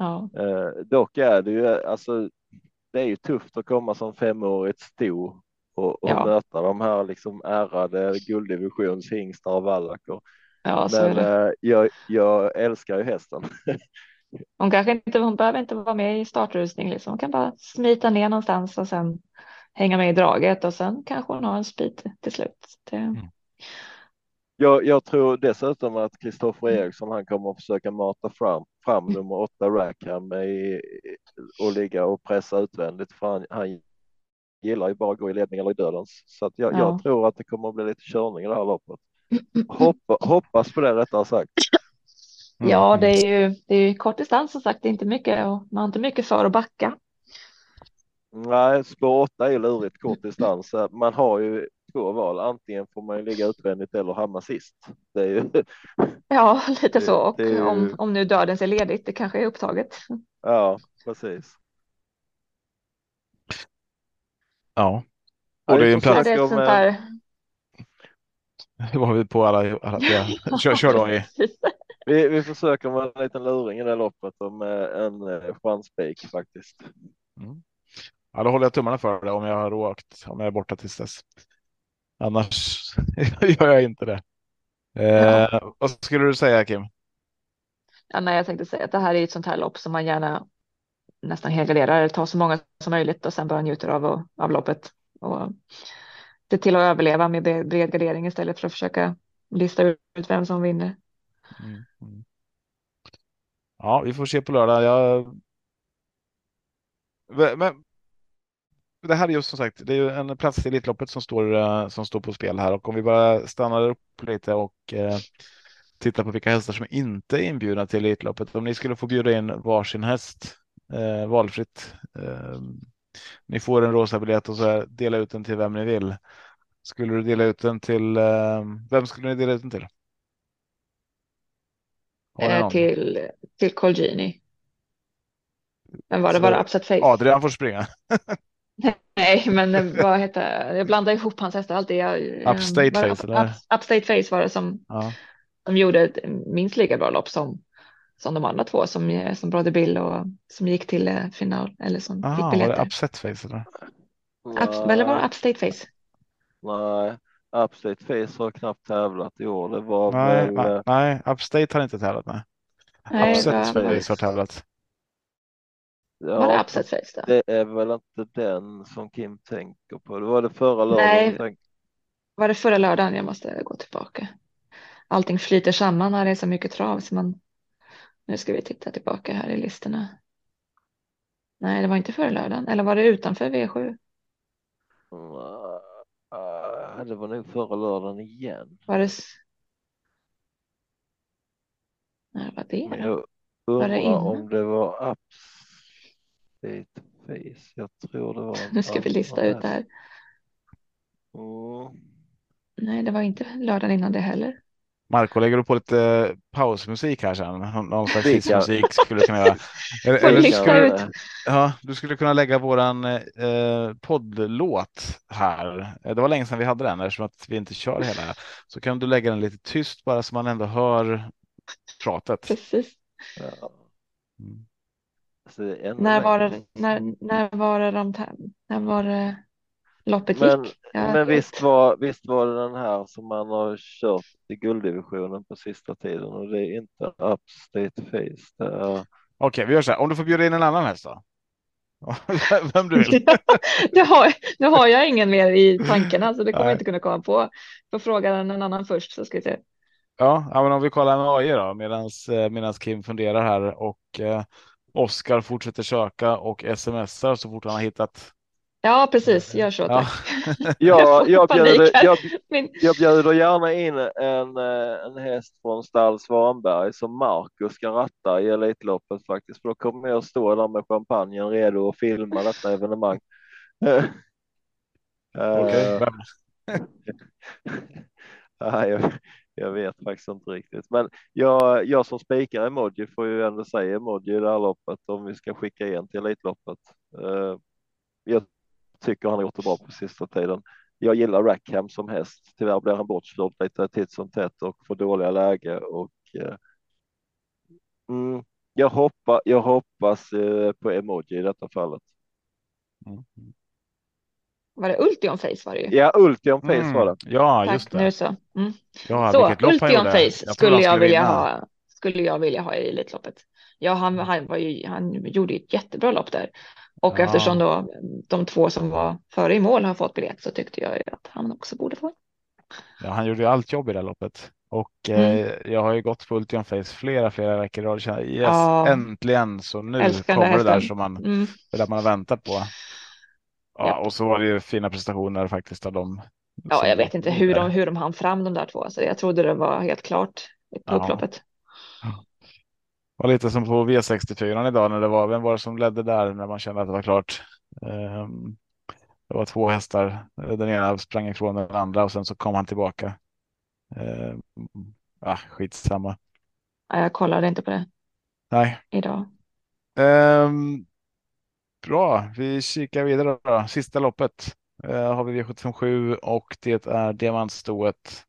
Ja, Eh, dock är det ju alltså. Det är ju tufft att komma som femårigt sto och, och Ja. möta de här liksom ärrade gulddivisionshingstar och vallacker. ja Men eh, jag, jag älskar ju hästen. Hon kanske inte, hon behöver inte vara med i startrusning liksom. Hon kan bara smita ner någonstans och sen hänga med i draget och sen kanske hon har en speed till slut. Det, Jag, jag tror dessutom att Kristoffer Eriksson, han kommer att försöka mata fram, fram nummer åtta Rackham i, och ligga och pressa utvändigt. För han, han gillar ju bara att gå i ledning eller i dödens. Så att jag, Ja. jag tror att det kommer att bli lite körning i det här loppet. Hoppa, hoppas på det rättare sagt. Mm, Ja, mm. det är ju det är ju kort distans som sagt. Det är inte mycket och man har inte mycket för att backa. Nej, spår 8 är lurigt kort distans. Man har ju två val. Antingen får man ju ligga utvändigt eller hamna sist. Det är ju, Ja, lite Det- så. Och det är ju- om, om nu dödens är ledigt, det kanske är upptaget. ja, precis. Ja. Ja, Och det är det en Ja, plats. eh, där. Var vi på alla. alla kör, kör då i. Vi, vi försöker med en liten luring i det loppet och med en eh, chanspik faktiskt. Mm. Ja, då håller jag tummarna för det om jag har åkt, om jag är borta tills dess. Annars gör jag inte det. Eh, ja. Vad skulle du säga Kim? Ja, nej, jag tänkte säga att det här är ett sånt här lopp som man gärna nästan helgarderar, tar så många som möjligt och sen bara njuter av, av loppet. Och se till att överleva med bred gardering istället för att försöka lista ut vem som vinner. Mm, mm. Ja, vi får se på lördag. Jag... Men det här är just som sagt, det är ju en plats i Elitloppet som står, eh, som står på spel här och om vi bara stannar upp lite och eh, tittar på vilka hästar som inte är inbjudna till Elitloppet. Om ni skulle få bjuda in varsin häst eh, valfritt. Eh, ni får en rosa biljett och så dela ut den till vem ni vill. Skulle du dela ut den till, eh, vem skulle ni dela ut den till? Eh, till till Colgini. Men var det bara Upset Face? Adrian får springa. Nej, men vad heter Jag blandar ihop hans hästar alltid. Jag, upstate Face? Up, eller? upstate Face var det som, ja. som gjorde ett minst lika bra lopp som, som de andra två som, som Brother Bill och som gick till eh, final eller som Aha, fick biljetter. Var det Upset Face? Eller? Up, eller var det Upstate Face? Nej, Upstate Face har knappt tävlat i år. Det var nej, väl... nej, Upstate har inte tävlat. Nej. nej Upset Face har tävlat. Ja, var det Upset Face då? Det är väl inte den som Kim tänker på. Det var det förra lördagen. Nej, var det förra lördagen? Jag måste gå tillbaka. Allting flyter samman när det är så mycket trav så man. Nu ska vi titta tillbaka här i listorna. Nej, det var inte förra lördagen. Eller var det utanför V7? Uh, det var nog förra lördagen igen. Var det? När var det? Jag undrar det om det var Upstate Face. Jag tror det var. Nu ska vi lista ut det här. Mm. Nej, det var inte lördagen innan det heller. Marco, lägger du på lite pausmusik här sen? Någon slags hissmusik skulle du kunna göra. Eller, eller skulle, ja, du skulle kunna lägga våran eh, poddlåt här. Det var länge sedan vi hade den eftersom att vi inte kör hela. Så kan du lägga den lite tyst bara så man ändå hör pratet. Precis. Ja. Mm. När var det? När, när var det de? När var det? loppet men, gick. Ja, men visst var, visst var det den här som man har kört i gulddivisionen på sista tiden och det är inte upstate face. Är... Okej, okay, vi gör så här. Om du får bjuda in en annan häst då? Vem du vill. nu, har, nu har jag ingen mer i tankarna så det kommer jag inte kunna komma på. Får fråga en annan först så ska vi se. Ja, men om vi kollar med AI då medans, eh, medans Kim funderar här och eh, Oskar fortsätter söka och smsar så fort han har hittat Ja, precis. Gör så. Tack. Ja. jag, jag, bjuder, jag, jag bjuder gärna in en, eh, en häst från stall Svanberg som Marcus ska ratta i Elitloppet faktiskt. För då kommer jag stå där med champagnen redo och filma detta evenemang. Okej, okay, jag, jag vet faktiskt inte riktigt, men jag, jag som spikar emoji får ju ändå säga emoji i det här loppet om vi ska skicka igen till Elitloppet. Eh, jag tycker han har gjort det bra på sista tiden. Jag gillar Rackham som häst. Tyvärr blir han bortslådd lite titt som tätt och får dåliga läge och eh, mm, jag, hoppas. jag hoppas eh, på emoji i detta fallet. Mm. mm. Var det Ultion Face var det ju? Ja, Ultion Face mm. var det. Ja, Tack, just det. Nu så. Mm. Ja, så Ultion Face jag skulle jag vilja vinna. ha. Skulle jag vilja ha i Elitloppet. Ja, han, han, var ju, han gjorde ett jättebra lopp där och ja. eftersom då de två som var före i mål har fått biljett så tyckte jag att han också borde få. Ja, han gjorde allt jobb i det loppet och mm. eh, jag har ju gått på Ultion Face flera, flera veckor och känner yes, ja. äntligen så nu kommer det där som man, mm. det där man har väntat på. Ja, ja, och så var det ju fina prestationer faktiskt av dem. Ja, jag vet inte hur de, hur de hann fram de där två, så jag trodde det var helt klart på upploppet var lite som på V64 idag när det var, vem var det som ledde där när man kände att det var klart? Um, det var två hästar, den ena sprang ifrån den andra och sen så kom han tillbaka. Um, ah, skitsamma. Jag kollade inte på det. Nej. Idag. Um, bra, vi kikar vidare då. Sista loppet uh, har vi V757 och det är diamantstoet.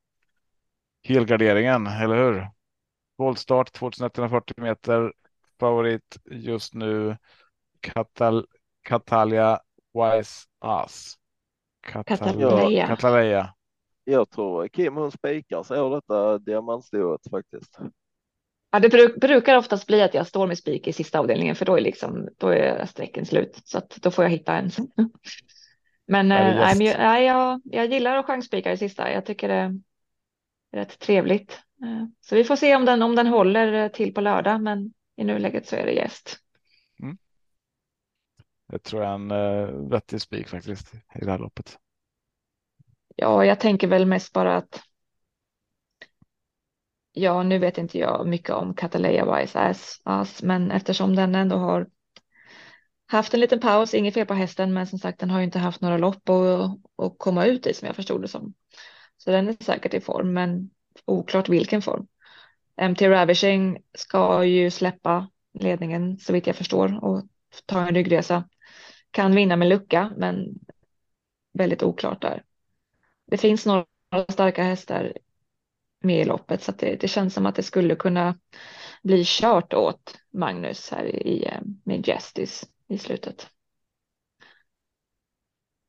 helgarderingen, eller hur? Voltstart 2140 meter. Favorit just nu. Katal Catalia Wise Ass. Cataleya. Cataleya. Jag tror Kim hon spikar av detta diamantstoet faktiskt. Ja, det bruk, brukar oftast bli att jag står med spik i sista avdelningen för då är liksom då är sträcken slut så att då får jag hitta en. Men det eh, gäst? jag, jag, jag gillar att chansspika i sista. Jag tycker det är rätt trevligt. Eh, Så vi får se om den om den håller eh, till på lördag, men i nuläget så är det gäst. Det tror jag är en uh, vettig spik faktiskt i det här loppet. Ja, jag tänker väl mest bara att. Ja, nu vet inte jag mycket om Cataleya Wise Ass, as, men eftersom den ändå har haft en liten paus, inget fel på hästen, men som sagt, den har ju inte haft några lopp att, att komma ut i som jag förstod det som. Så den är säkert i form, men oklart vilken form. MT Ravishing ska ju släppa ledningen så vitt jag förstår och ta en ryggresa. Kan vinna med lucka, men väldigt oklart där. Det finns några starka hästar med i loppet så att det, det känns som att det skulle kunna bli kört åt Magnus här i, eh, med Justice i slutet.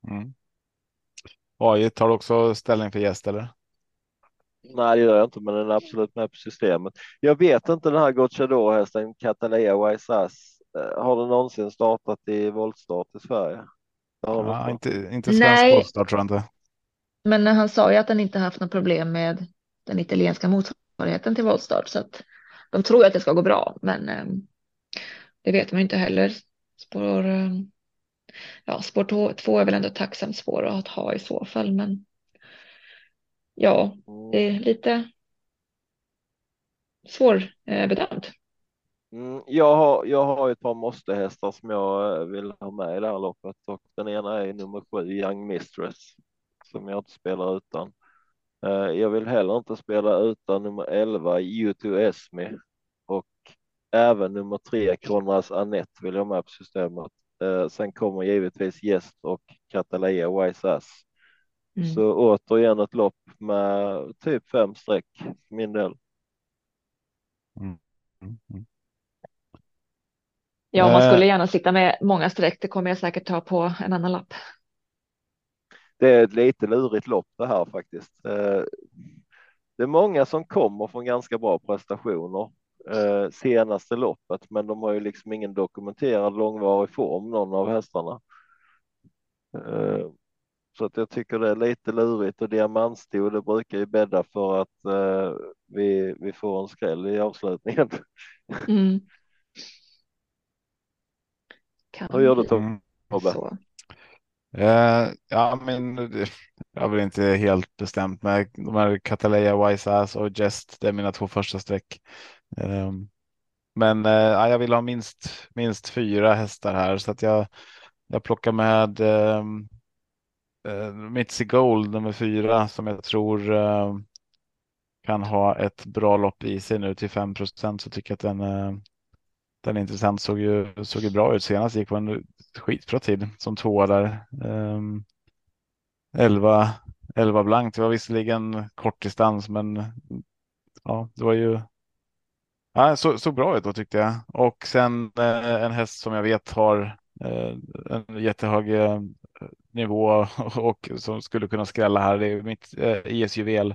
Mm. AI tar du också ställning för gäst eller? Nej, det gör jag inte, men den är absolut med på systemet. Jag vet inte den här Gocciador-hästen Catalea Wise Ass. eh, Har den någonsin startat i voltstart i Sverige? Den Ja, inte. inte, svensk voltstart tror jag inte. Men han sa ju att han inte haft något problem med den italienska motsvarigheten till voltstart så att de tror att det ska gå bra, men eh, det vet man ju inte heller. Spår, eh, ja, spår två, är väl ändå ett tacksamt spår att ha i så fall, men ja, det är lite svårbedömt. Mm, jag, har, jag har ett par måstehästar som jag eh, vill ha med i det här loppet och den ena är nummer sju, Young Mistress, som jag inte spelar utan. Eh, Jag vill heller inte spela utan nummer 11, U2 Esme och även nummer tre, Konrads Annette vill jag ha med på systemet. Eh, Sen kommer givetvis Gäst och Catalea Wise Ass. Mm. Så återigen ett lopp med typ fem streck för min del. Mm. Mm. Ja, man Eh. skulle gärna sitta med många streck. Det kommer jag säkert ta på en annan lapp. Det är ett lite lurigt lopp det här faktiskt. Eh, Det är många som kommer från ganska bra prestationer eh, senaste loppet, men de har ju liksom ingen dokumenterad långvarig form, någon av hästarna. Eh, Så att jag tycker det är lite lurigt och diamantsto, det brukar ju bädda för att eh, vi, vi får en skräll i avslutningen. Mm. Kan Hur gör du Tobbe? Uh, ja, men jag vill inte helt bestämt med de här Cataleya, Wise Ass och Jest. Det är mina två första streck. Ehm, men uh, ja, jag vill ha minst minst fyra hästar här så att jag. Jag plockar med um, uh, Mitzi Gold nummer fyra som jag tror ehm, kan ha ett bra lopp i sig nu till 5 så tycker jag att den den är intressant. Såg ju såg ju bra ut senast. Gick på en skitbra tid som tvåa där. Um, 11, 11 blankt. Det var visserligen kort distans, men ja, det var ju. Ja, så såg bra ut då tyckte jag. Och sen eh, en häst som jag vet har eh, en jättehög eh, nivå och som skulle kunna skrälla här. Det är mitt eh, IS Juvel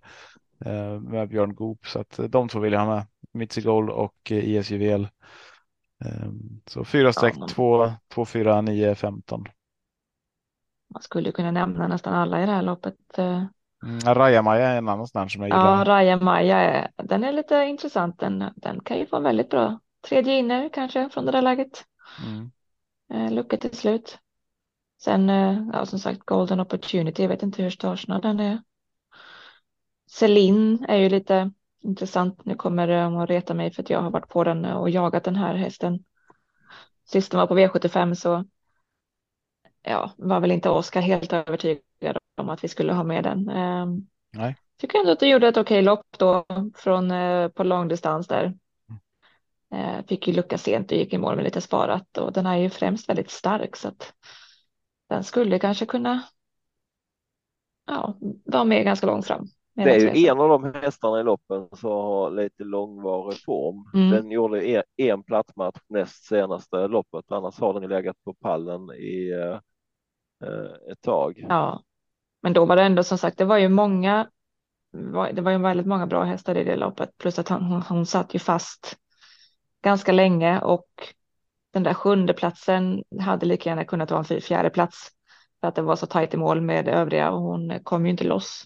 eh, med Björn Goop. Så att eh, de två vill jag ha med. Mitzi Gold och eh, IS Juvel. Ehm, Så fyra streck, men- två, två, fyra, nio, femton. Man skulle kunna nämna nästan alla i det här loppet. eh. Mm, Raja-Maja är en annan sån som jag Ja, gillar. Raja Maja, är, den är lite intressant. Den, den kan ju få en väldigt bra tredje inner kanske från det där läget. Mm. Eh, lucka till slut. Sen, eh, ja, som sagt, Golden Opportunity. Jag vet inte hur startsnabb den är. Celine är ju lite intressant. Nu kommer de att reta mig för att jag har varit på den och jagat den här hästen. Sist den var på V75 så ja, var väl inte Oskar helt övertygad om att vi skulle ha med den. Ehm, Nej. Tycker ändå att du gjorde ett okej lopp då från eh, på långdistans där. Eh, fick ju lucka sent och gick i mål med lite sparat och den är ju främst väldigt stark så att den skulle kanske kunna ja, vara med ganska långt fram. Det är ju en av de hästarna i loppen som har lite långvarig form. Mm. Den gjorde en, en platsmatch näst senaste loppet, annars har den legat på pallen i eh, eh, ett tag. Ja, men då var det ändå som sagt, det var ju många. Det var ju väldigt många bra hästar i det loppet, plus att hon, hon, hon satt ju fast ganska länge och den där sjunde platsen hade lika gärna kunnat vara en fjärde plats för att det var så tajt i mål med övriga och hon kom ju inte loss.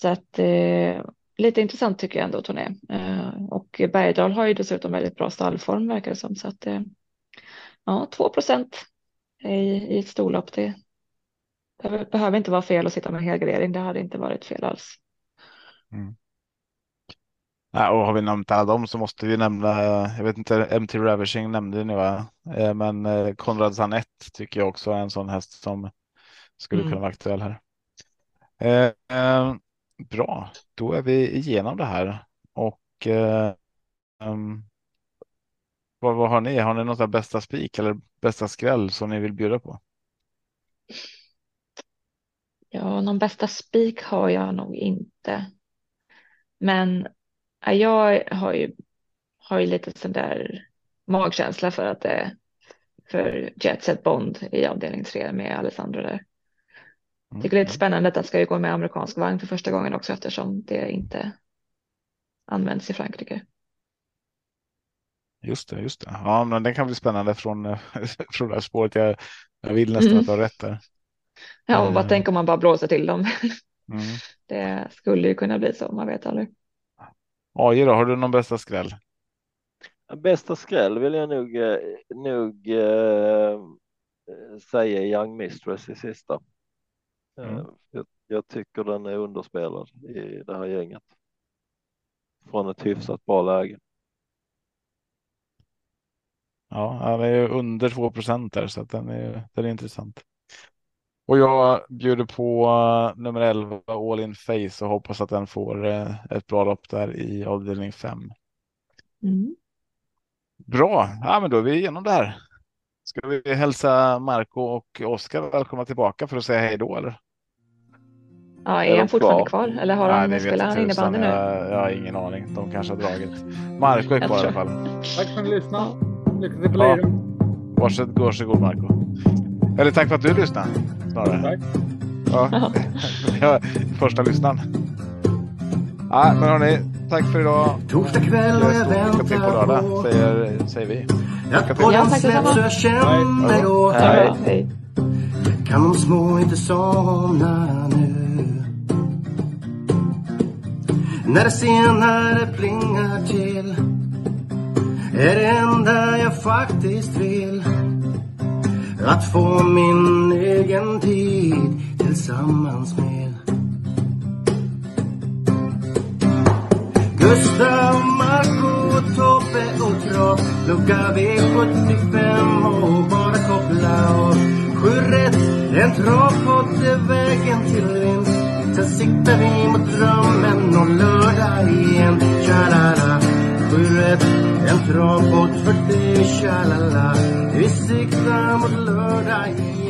Så att eh, lite intressant tycker jag ändå att hon är. Eh, och Bergdahl har ju dessutom väldigt bra stallform verkar det som. Så att eh, ja, 2 procent i, i ett storlopp. Det, det behöver inte vara fel att sitta med helgardering. Det hade inte varit fel alls. Mm. Ja, och har vi nämnt alla dem så måste vi nämna, jag vet inte, MT Ravishing nämnde ni va? Eh, men eh, Konrad Sanett tycker jag också är en sån häst som skulle Mm. kunna vara aktuell här. Bra, då är vi igenom det här och eh, ehm, vad, vad har ni? Har ni något bästa spik eller bästa skräll som ni vill bjuda på? Ja, någon bästa spik har jag nog inte. Men jag har ju, har ju lite sån där magkänsla för att det för Jet Set Bond i avdelning tre med Alessandro där. Mm. Tycker det är lite spännande att den ska ju gå med amerikansk vagn för första gången också eftersom det inte används i Frankrike. Just det, just det. Ja, men den kan bli spännande från, eh, från det här spåret. Jag, jag vill nästan Mm. att du har rätt där. Ja, och Mm. vad tänk om man bara blåser till dem. Mm. Det skulle ju kunna bli så, man vet aldrig. AJ då, har du någon bästa skräll? Bästa skräll vill jag nog, eh, nog eh, säga Young Mistress i sista. Eh, Mm. Jag, jag tycker den är underspelad i det här gänget. Från ett hyfsat bra läge. Ja, den är ju under 2 procent där så att den är, den är intressant. Och jag bjuder på eh, nummer 11 All In Face och hoppas att den får eh, ett bra lopp där i avdelning 5. Mm. Bra, ja, men då är vi igenom det här. Ska vi hälsa Marco och Oskar välkomna tillbaka för att säga hej då eller? Ja, Är är han fortfarande kvar? kvar eller har Nej, han, spelar han innebandy nu? Jag, jag har ingen aning. De kanske har dragit. Marco är Jag kvar i alla fall. Tack för att ni lyssnade. Lycka till på Ja. Varsågod, varsågod Marco. Eller tack för att du lyssnade. Snarare. Tack. Ja. ja, första lyssnaren. Ja, men hörni, tack för idag. Torsdag kväll och jag Lycka till på väntar lördag, säger, säger vi. att till. Ja, tack detsamma. så jag känner. Ja, hej. kan de små inte somna nu. När det senare plingar till är det enda jag faktiskt vill. Att få min egen tid tillsammans med. Gustav, Marco, Tobbe och Trav Lucka V75 och bara koppla av. Sju rätt, en travpott är vägen till vinst. Sen siktar vi mot drömmen och lördag igen. Tja-la-la Sju rätt, en travbåt för dig Tja-la-la. Vi siktar mot lördag igen.